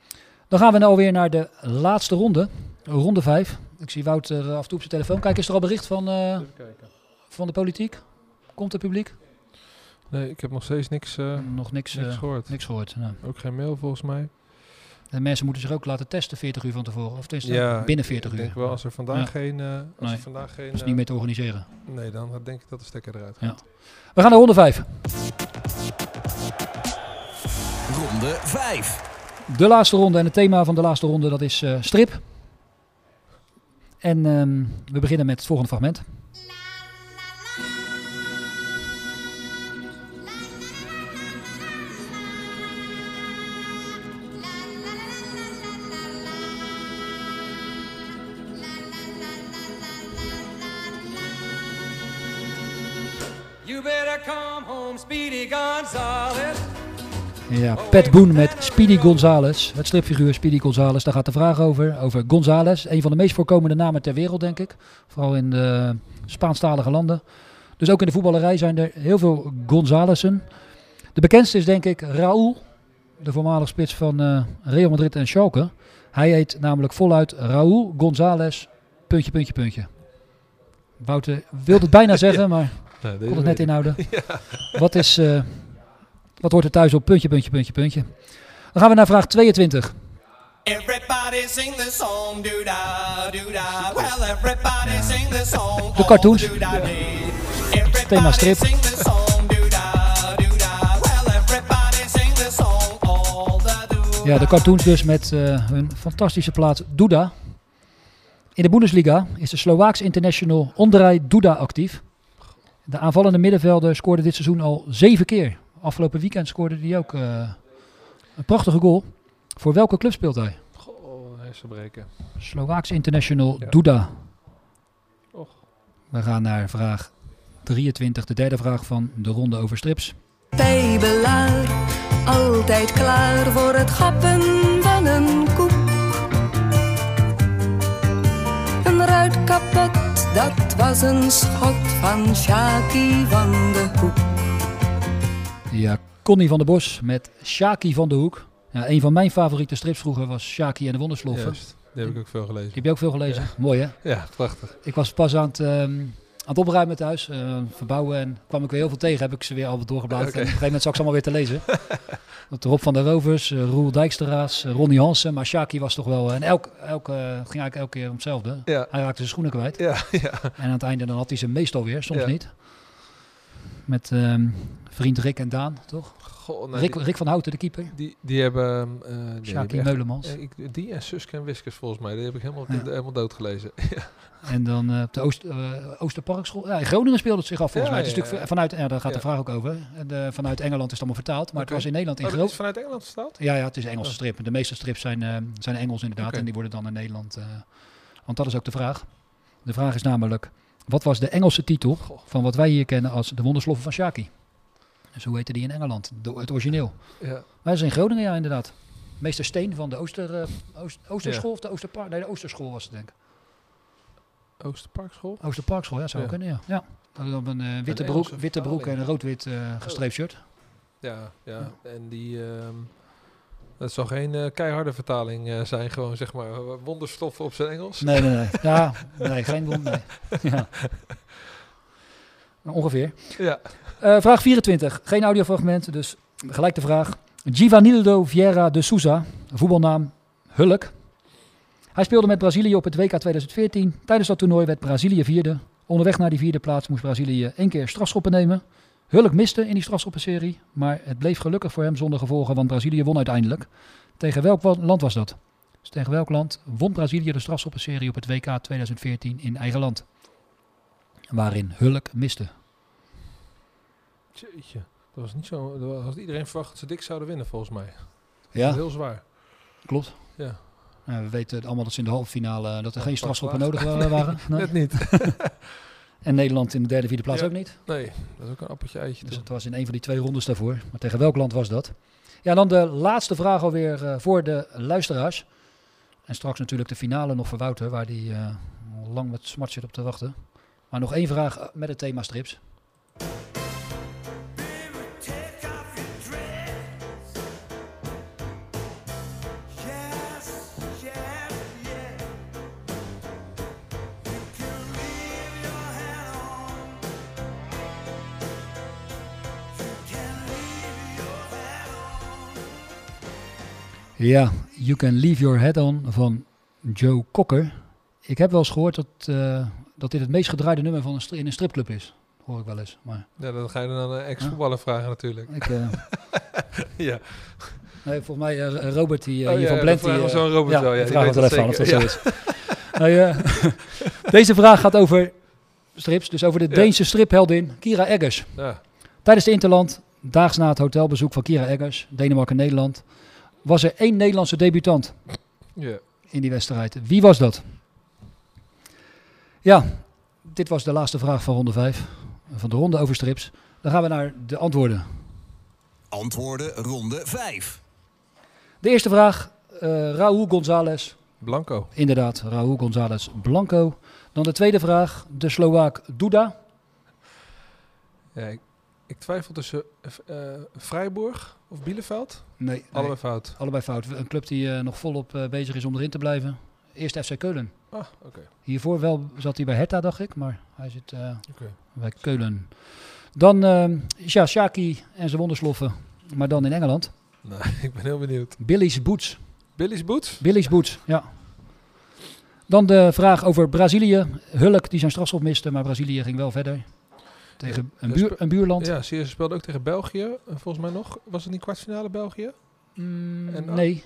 Dan gaan we nou weer naar de laatste ronde. Ronde 5. Ik zie Wouter eh, af en toe op zijn telefoon. Kijk, is er al bericht van, eh, van de politiek? Komt het publiek?
Nee, ik heb nog steeds niks, eh,
Nog niks,
niks
eh,
gehoord.
Niks gehoord. nou.
Ook geen mail volgens mij.
De mensen moeten zich ook laten testen 40 uur van tevoren. Of tenminste,
Ja,
binnen 40
ik
uur.
denk wel als er vandaag
Ja.
geen... eh, als
Nee,
er vandaag geen
dat is
eh,
niet meer te organiseren.
Nee, dan denk ik dat de stekker eruit
Ja.
gaat.
We gaan naar ronde 5.
Ronde 5.
De laatste ronde en het thema van de laatste ronde dat is eh, strip. En ehm, we beginnen met het volgende fragment. Ja, Pat Boone met Speedy Gonzales. Het stripfiguur Speedy Gonzales. Daar gaat de vraag over. Over Gonzales. Een van de meest voorkomende namen ter wereld, denk ik. Vooral in de Spaanstalige landen. Dus ook in de voetballerij zijn er heel veel Gonzalesen. De bekendste is denk ik Raúl. De voormalig spits van eh, Real Madrid en Schalke. Hij heet namelijk voluit Raúl González. Puntje, puntje, puntje. Wouter wilde het bijna (laughs) zeggen, maar
Nee,
kon het net inhouden. (laughs)
Ja.
Wat is... eh, wat hoort er thuis op? Puntje, puntje, puntje, puntje. Dan gaan we naar vraag 22.
Everybody sing the song, do da, do da. Well, everybody sing the song.
De cartoons.
do-da-dee.
Thema strip. Ja, de cartoons dus met eh, hun fantastische plaat Duda. In de Bundesliga is de Slovaaks international Ondrej Duda actief. De aanvallende middenvelder scoorde dit seizoen al zeven keer. Afgelopen weekend scoorde hij ook eh, een prachtige goal. Voor welke club speelt hij?
Goh, hersenbreken.
Slovaaks international
Ja.
Duda.
Och.
We gaan naar vraag 23, de derde vraag van de ronde over strips.
Pijbelaar, altijd klaar voor het gappen van een koek. Een ruit kapot, dat was een schot van Shaki van de Hoek.
Ja, Connie van der Bos met Shaki van de Hoek. Ja, een van mijn favoriete strips vroeger was Shaki en de Wondersloffen.
Juist, die heb ik ook veel gelezen.
Die heb je ook veel gelezen?
Ja.
Mooi hè?
Ja, prachtig.
Ik was pas aan het, ehm, aan het opruimen thuis, eh, verbouwen en kwam ik weer heel veel tegen. Heb ik ze weer al wat doorgebladerd. En op een gegeven moment zag ik ze allemaal weer te lezen. (laughs) Dat Rob van der Rovers, eh, Roel Dijkstera's, eh, Ronnie Hansen. Maar Shaki was toch wel... En elk, elk, ging eigenlijk elke keer om hetzelfde.
Ja.
Hij raakte zijn schoenen kwijt.
Ja, (laughs) ja.
En aan het einde dan had hij ze meestal weer, soms niet. Met ehm, vriend Rick en Daan, toch?
Goh, nou,
Rick,
die-
Rick van Houten, de keeper.
Die, die hebben... eh, die
Sjaki
hebben echt-
Meulemans.
eh, ik- die en Suske en Wiskers volgens mij. Die heb ik helemaal,
Ja.
helemaal doodgelezen. (laughs) ja.
En dan eh, op de Oost, Oosterparkschool. Ja, in Groningen speelde het zich af volgens
Ja,
mij. Het is natuurlijk vanuit, ja, daar gaat de vraag ook over. En vanuit Engeland is het allemaal vertaald. Maar het was in Nederland in
Oh, is vanuit Engeland vertaald?
Ja, ja, het is Engelse
Oh.
strip. De meeste strips zijn, zijn Engels inderdaad. En die worden dan in Nederland. want dat is ook de vraag. De vraag is namelijk: wat was de Engelse titel van wat wij hier kennen als de Wondersloffen van Shaki? Dus hoe heette die in Engeland? De, het origineel.
Ja.
Wij zijn in Groningen, ja, inderdaad. Meester Steen van de Ooster, eh, Oost, Oosterschool
Ja.
of de Oosterpark? Nee, de Oosterschool was het, denk ik.
Oosterparkschool?
Oosterparkschool, ja, zou
Ja.
kunnen, ja. ja. Dan op een eh, witte, broek, witte broek en een rood-wit eh, gestreept shirt.
Ja, ja. En die... ehm, dat zal geen keiharde vertaling zijn. Gewoon zeg maar wonderstoffen op zijn Engels.
Nee, nee, nee. Ja, (laughs) nee, geen wond, nee. Ja. Ongeveer.
Ja.
Eh, vraag 24. Geen audiofragment, dus gelijk de vraag. Givanildo Vieira de Souza, voetbalnaam Hulk. Hij speelde met Brazilië op het WK 2014. Tijdens dat toernooi werd Brazilië vierde. Onderweg naar die vierde plaats moest Brazilië één keer strafschoppen nemen. Hulk miste in die strafschoppenserie, maar het bleef gelukkig voor hem zonder gevolgen, want Brazilië won uiteindelijk. Tegen welk land was dat? Dus tegen welk land won Brazilië de strafschoppenserie op het WK 2014 in eigen land? Waarin Hulk miste.
Jeetje. Dat was niet zo. Dat had iedereen verwacht dat ze dik zouden winnen, volgens mij.
Ja.
heel zwaar.
Klopt.
Ja.
We weten allemaal dat ze in de halve finale eh, dat er
Ja,
geen strafschoppen nodig wa- waren. (laughs)
Net niet. (laughs)
en Nederland in de derde, vierde plaats
Ja.
ook niet.
Nee, dat is ook een appeltje eitje.
Dus het was in een van die twee rondes daarvoor. Maar tegen welk land was dat? Ja, dan de laatste vraag alweer eh, voor de luisteraars. En straks natuurlijk de finale nog voor Wouter, waar die eh, lang met smart zit op te wachten. Maar nog één vraag eh, met het thema strips. Ja, You Can Leave Your Head On van Joe Cocker. Ik heb wel eens gehoord dat, eh, dat dit het meest gedraaide nummer van een in een stripclub is. Hoor ik wel eens. Maar
Ja, dan ga je dan aan een ex-voetballer vragen natuurlijk.
ik, eh, (laughs)
ja.
nee, volgens mij eh, Robert die, eh,
Oh
hier
ja,
van Blend.
vragen we
die,
zo aan
eh,
Robert wel, ja, weet
wel even aan of dat zo is. Nee, eh, (laughs) deze vraag gaat over strips. Dus over de
Ja.
Deense stripheldin Kira Eggers.
Ja.
Tijdens de Interland, daags na het hotelbezoek van Kira Eggers, Denemarken-Nederland, was er één Nederlandse debutant
Ja.
in die wedstrijd. Wie was dat? Ja, dit was de laatste vraag van ronde 5. Van de ronde over strips. Dan gaan we naar de antwoorden.
Antwoorden ronde 5.
De eerste vraag, eh Raúl González.
Blanco.
Inderdaad, Raúl González Blanco. Dan de tweede vraag, de Slovaak Duda.
Ja, ik, ik twijfel tussen eh Freiburg of Bielefeld.
Nee.
Allebei
nee,
fout.
Allebei fout. Een club die eh, nog volop eh, bezig is om erin te blijven. Eerst FC Keulen.
Ah, oké.
Hiervoor wel zat hij bij Hertha, dacht ik, maar hij zit eh, bij Keulen. Dan, eh ja, Shaki en zijn wondersloffen, maar dan in Engeland.
Nou, (laughs) ik ben heel benieuwd.
Billy's Boots.
Billy's Boots?
Billy's Boots, ja. Dan de vraag over Brazilië. Hulk die zijn strafschop miste, maar Brazilië ging wel verder. Tegen een, buur, een buurland.
Ja, ze speelden ook tegen België, eh, volgens mij nog. Was het niet kwartfinale België?
Mm,
En,
nee.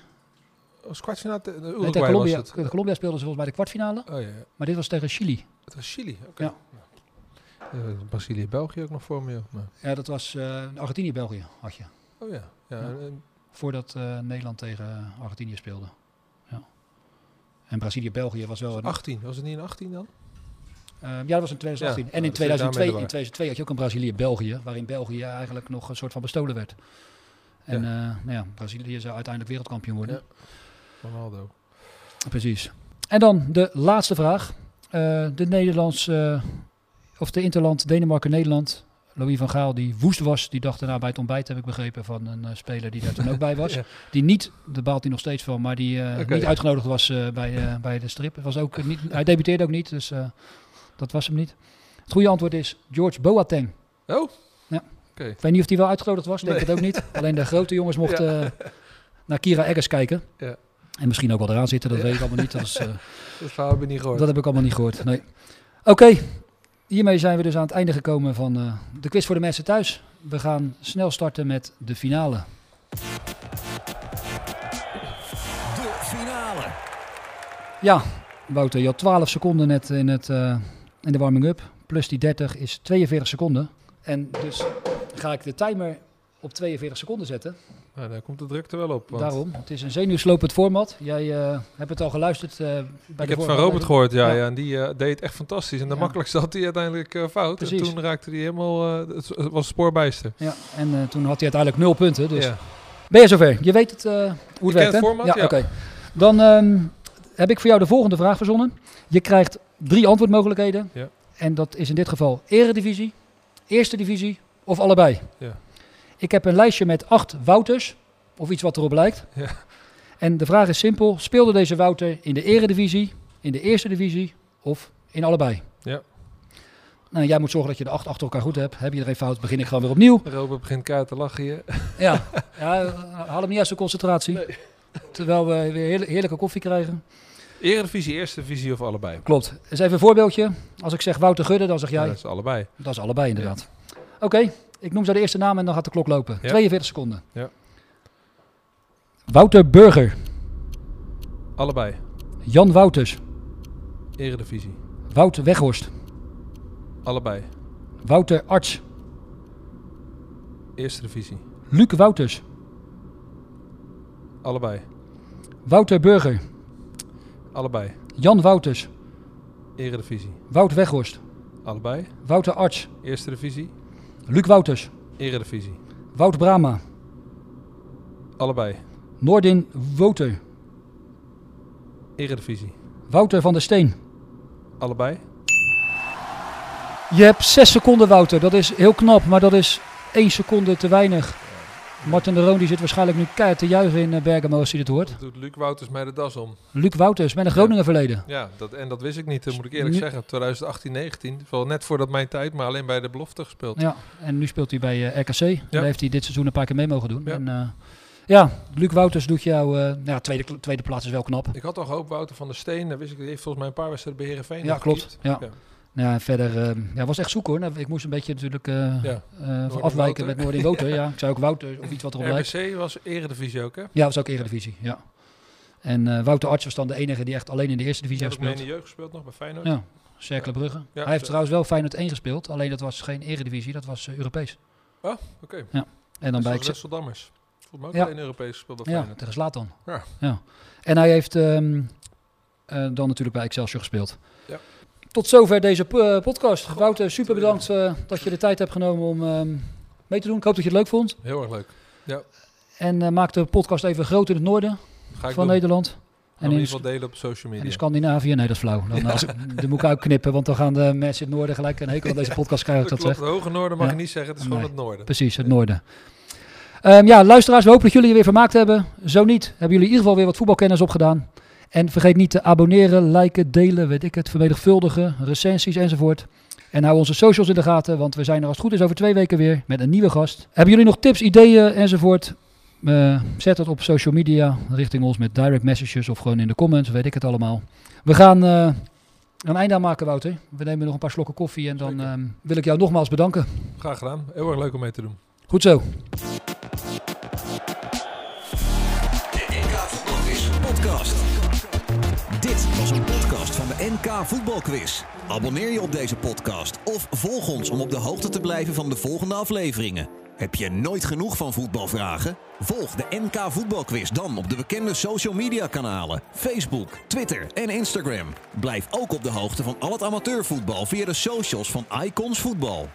Was kwartfinale de
Nee,
Uruguay
tegen Colombia,
was het.
Colombia speelden ze volgens mij de kwartfinale.
Oh ja, ja.
Maar dit was tegen Chili.
Het was Chili, oké.
Ja.
Eh, Brazilië, België ook nog voor me. Maar-
Ja, dat was eh, Argentinië-België had je.
Oh ja. ja,
Ja.
en-
Voordat eh, Nederland tegen Argentinië speelde. Ja. En Brazilië-België was wel een...
18, was het niet in 18 dan?
Eh, ja, dat was in 2018.
Ja,
en in
dat zit daarmee
2002,
erbij.
in 2002 had je ook een Brazilië-België, waarin België eigenlijk nog een soort van bestolen werd. En eh, nou ja, Brazilië zou uiteindelijk wereldkampioen worden.
Ja. Ronaldo.
Precies. En dan de laatste vraag. Eh, de Nederlands, eh, of de Interland Denemarken-Nederland. Louis van Gaal die woest was, die dacht daarna bij het ontbijt, heb ik begrepen, van een eh, speler die daar toen ook bij (laughs) was.
Ja.
Die niet, daar baalt hij nog steeds van, maar die niet uitgenodigd was bij, bij de strip. Het Was ook niet, hij debuteerde ook niet, dus dat was hem niet. Het goede antwoord is George Boateng.
Oh?
Ja.
Oké.
Ik weet niet of hij wel uitgenodigd was, denk
Nee.
het ook niet. Alleen de grote jongens (laughs) mochten
Ja.
naar Kira Eggers kijken.
Ja.
En misschien ook wel eraan zitten, dat
Ja.
weet ik allemaal niet. Dat, is, (laughs) eh,
Dat verhaal heb ik niet gehoord.
dat heb ik allemaal niet gehoord. Nee. Oké, hiermee zijn we dus aan het einde gekomen van eh, de quiz voor de mensen thuis. We gaan snel starten met de finale.
De finale.
Ja, Wouter, je had 12 seconden net in, het, eh, in de warming-up. Plus die 30 is 42 seconden. En dus ga ik de timer op 42 seconden zetten.
Nou, daar komt de drukte wel op. want
Daarom, het is een zenuwslopend format. Jij eh, hebt het al geluisterd eh, bij
Ik
de
heb het van Robert gehoord, ja, ja. en die eh, deed het echt fantastisch. En de
Ja.
makkelijkste had hij uiteindelijk fout.
Precies.
En toen raakte hij helemaal, het, was spoorbijster.
Ja, en toen had hij uiteindelijk nul punten. Dus
Ja.
ben je zover? Je weet het, hoe het werkt,
het format, ja.
oké. Dan ehm, heb ik voor jou de volgende vraag verzonnen. Je krijgt drie antwoordmogelijkheden.
Ja.
En dat is in dit geval eredivisie, eerste divisie of allebei.
Ja.
Ik heb een lijstje met acht Wouters, of iets wat erop lijkt.
Ja.
En de vraag is simpel. Speelde deze Wouter in de eredivisie, in de eerste divisie of in allebei?
Ja.
Nou, jij moet zorgen dat je de acht achter elkaar goed hebt. Heb je er een fout, begin ik gewoon weer opnieuw.
Robert begint keihard te lachen hier.
Ja, (laughs) ja eh, haal hem niet uit zijn concentratie. Terwijl we weer heerlijk- heerlijke koffie krijgen.
Eredivisie, eerste divisie of allebei?
Klopt. Eens even een voorbeeldje. Als ik zeg Wouter Gudde, dan zeg jij...
Ja, dat is allebei.
Dat is allebei inderdaad. Oké, ik noem zo de eerste naam en dan gaat de klok lopen.
Ja.
42 seconden.
Ja.
Wouter Burger.
Allebei.
Jan Wouters.
Eredivisie.
Wout Weghorst.
Allebei.
Wouter Arts.
Eerste divisie.
Luc Wouters.
Allebei.
Wouter Burger.
Allebei.
Jan Wouters.
Eredivisie.
Wout Weghorst.
Allebei.
Wouter Arts.
Eerste divisie.
Luc Wouters.
Eredivisie.
Wout Brama.
Allebei.
Noordin Woter.
Eredivisie.
Wouter van der Steen.
Allebei.
Je hebt zes seconden, Wouter. Dat is heel knap, maar dat is één seconde te weinig. Martin de Roon die zit waarschijnlijk nu keihard te juichen in eh, Bergamo als hij dit hoort.
Dat doet Luc Wouters mij de das om.
Luc Wouters met een Groningen verleden.
Ja, dat, en dat wist ik niet, dat moet ik eerlijk
Nu-
zeggen. 2018, 19. Wel net voordat mijn tijd, maar alleen bij de belofte gespeeld.
Ja, en nu speelt hij bij eh, RKC. Daar heeft hij dit seizoen een paar keer mee mogen doen.
Ja.
En, eh, ja, Luc Wouters doet jou... eh, ja, tweede, tweede plaats is wel knap.
Ik had al gehoopt Wouter van der Steen, daar wist ik, die heeft volgens mij een paar wedstrijden bij Heerenveen
Ja, klopt. Ja.
Ja,
en verder eh, ja, was echt zoek hoor. Nou, Ik moest een beetje natuurlijk eh,
Ja.
eh, afwijken met Noordin Woter. ja. (laughs) Ik zei ook Wouter of iets wat erop lijkt.
RBC was eredivisie ook, hè?
Ja, was ook Eredivisie. Ja. En eh, Wouter Arts was dan de enige die echt alleen in de eerste divisie heeft
ik mee in
gespeeld.
de jeugd gespeeld nog bij Feyenoord.
Ja, Cercle Brugge. Hij heeft trouwens wel Feyenoord 1 gespeeld. Alleen dat was geen Eredivisie, dat was Europees.
Oh, oké.
Ja. En dan bij
Excelsior
Exce-
Dammers. Voelt me ook
Ja.
alleen Europees gespeeld bij
Ja, tegen Zlatan.
Ja.
ja. En hij heeft ehm, eh, dan natuurlijk bij Excelsior gespeeld. Tot zover deze eh, podcast. Wouter, super bedankt eh, dat je de tijd hebt genomen om ehm, mee te doen. Ik hoop dat je het leuk vond.
Heel erg leuk. Ja.
En eh, maak de podcast even groot in het noorden
Ga ik
van
doen.
En
Nederland. in ieder geval delen op social
en
media.
in Scandinavië, nee dat is flauw. Dan, als, (laughs) dan moet ik uitknippen, want dan gaan de mensen in het noorden gelijk een hekel aan deze (laughs) podcast krijgen. ik
Dat
dat
klopt, het hoge noorden mag
Ja.
je niet zeggen, het is gewoon het noorden.
Precies, het noorden. Ehm, ja, luisteraars, we hopen dat jullie je weer vermaakt hebben. Zo niet, hebben jullie in ieder geval weer wat voetbalkennis opgedaan. En vergeet niet te abonneren, liken, delen, weet ik het, vermenigvuldigen, recensies enzovoort. En hou onze socials in de gaten, want we zijn er als het goed is over twee weken weer met een nieuwe gast. Hebben jullie nog tips, ideeën enzovoort? Eh, zet het op social media richting ons met direct messages of gewoon in de comments, weet ik het allemaal. We gaan eh, een einde aan maken, Wouter. We nemen nog een paar slokken koffie en dan ehm, wil ik jou nogmaals bedanken.
Graag gedaan. Heel erg leuk om mee te doen.
Goed zo.
NK Voetbalquiz. Abonneer je op deze podcast of volg ons om op de hoogte te blijven van de volgende afleveringen. Heb je nooit genoeg van voetbalvragen? Volg de NK Voetbalquiz dan op de bekende social media kanalen Facebook, Twitter en Instagram. Blijf ook op de hoogte van al het amateurvoetbal via de socials van Icons Voetbal.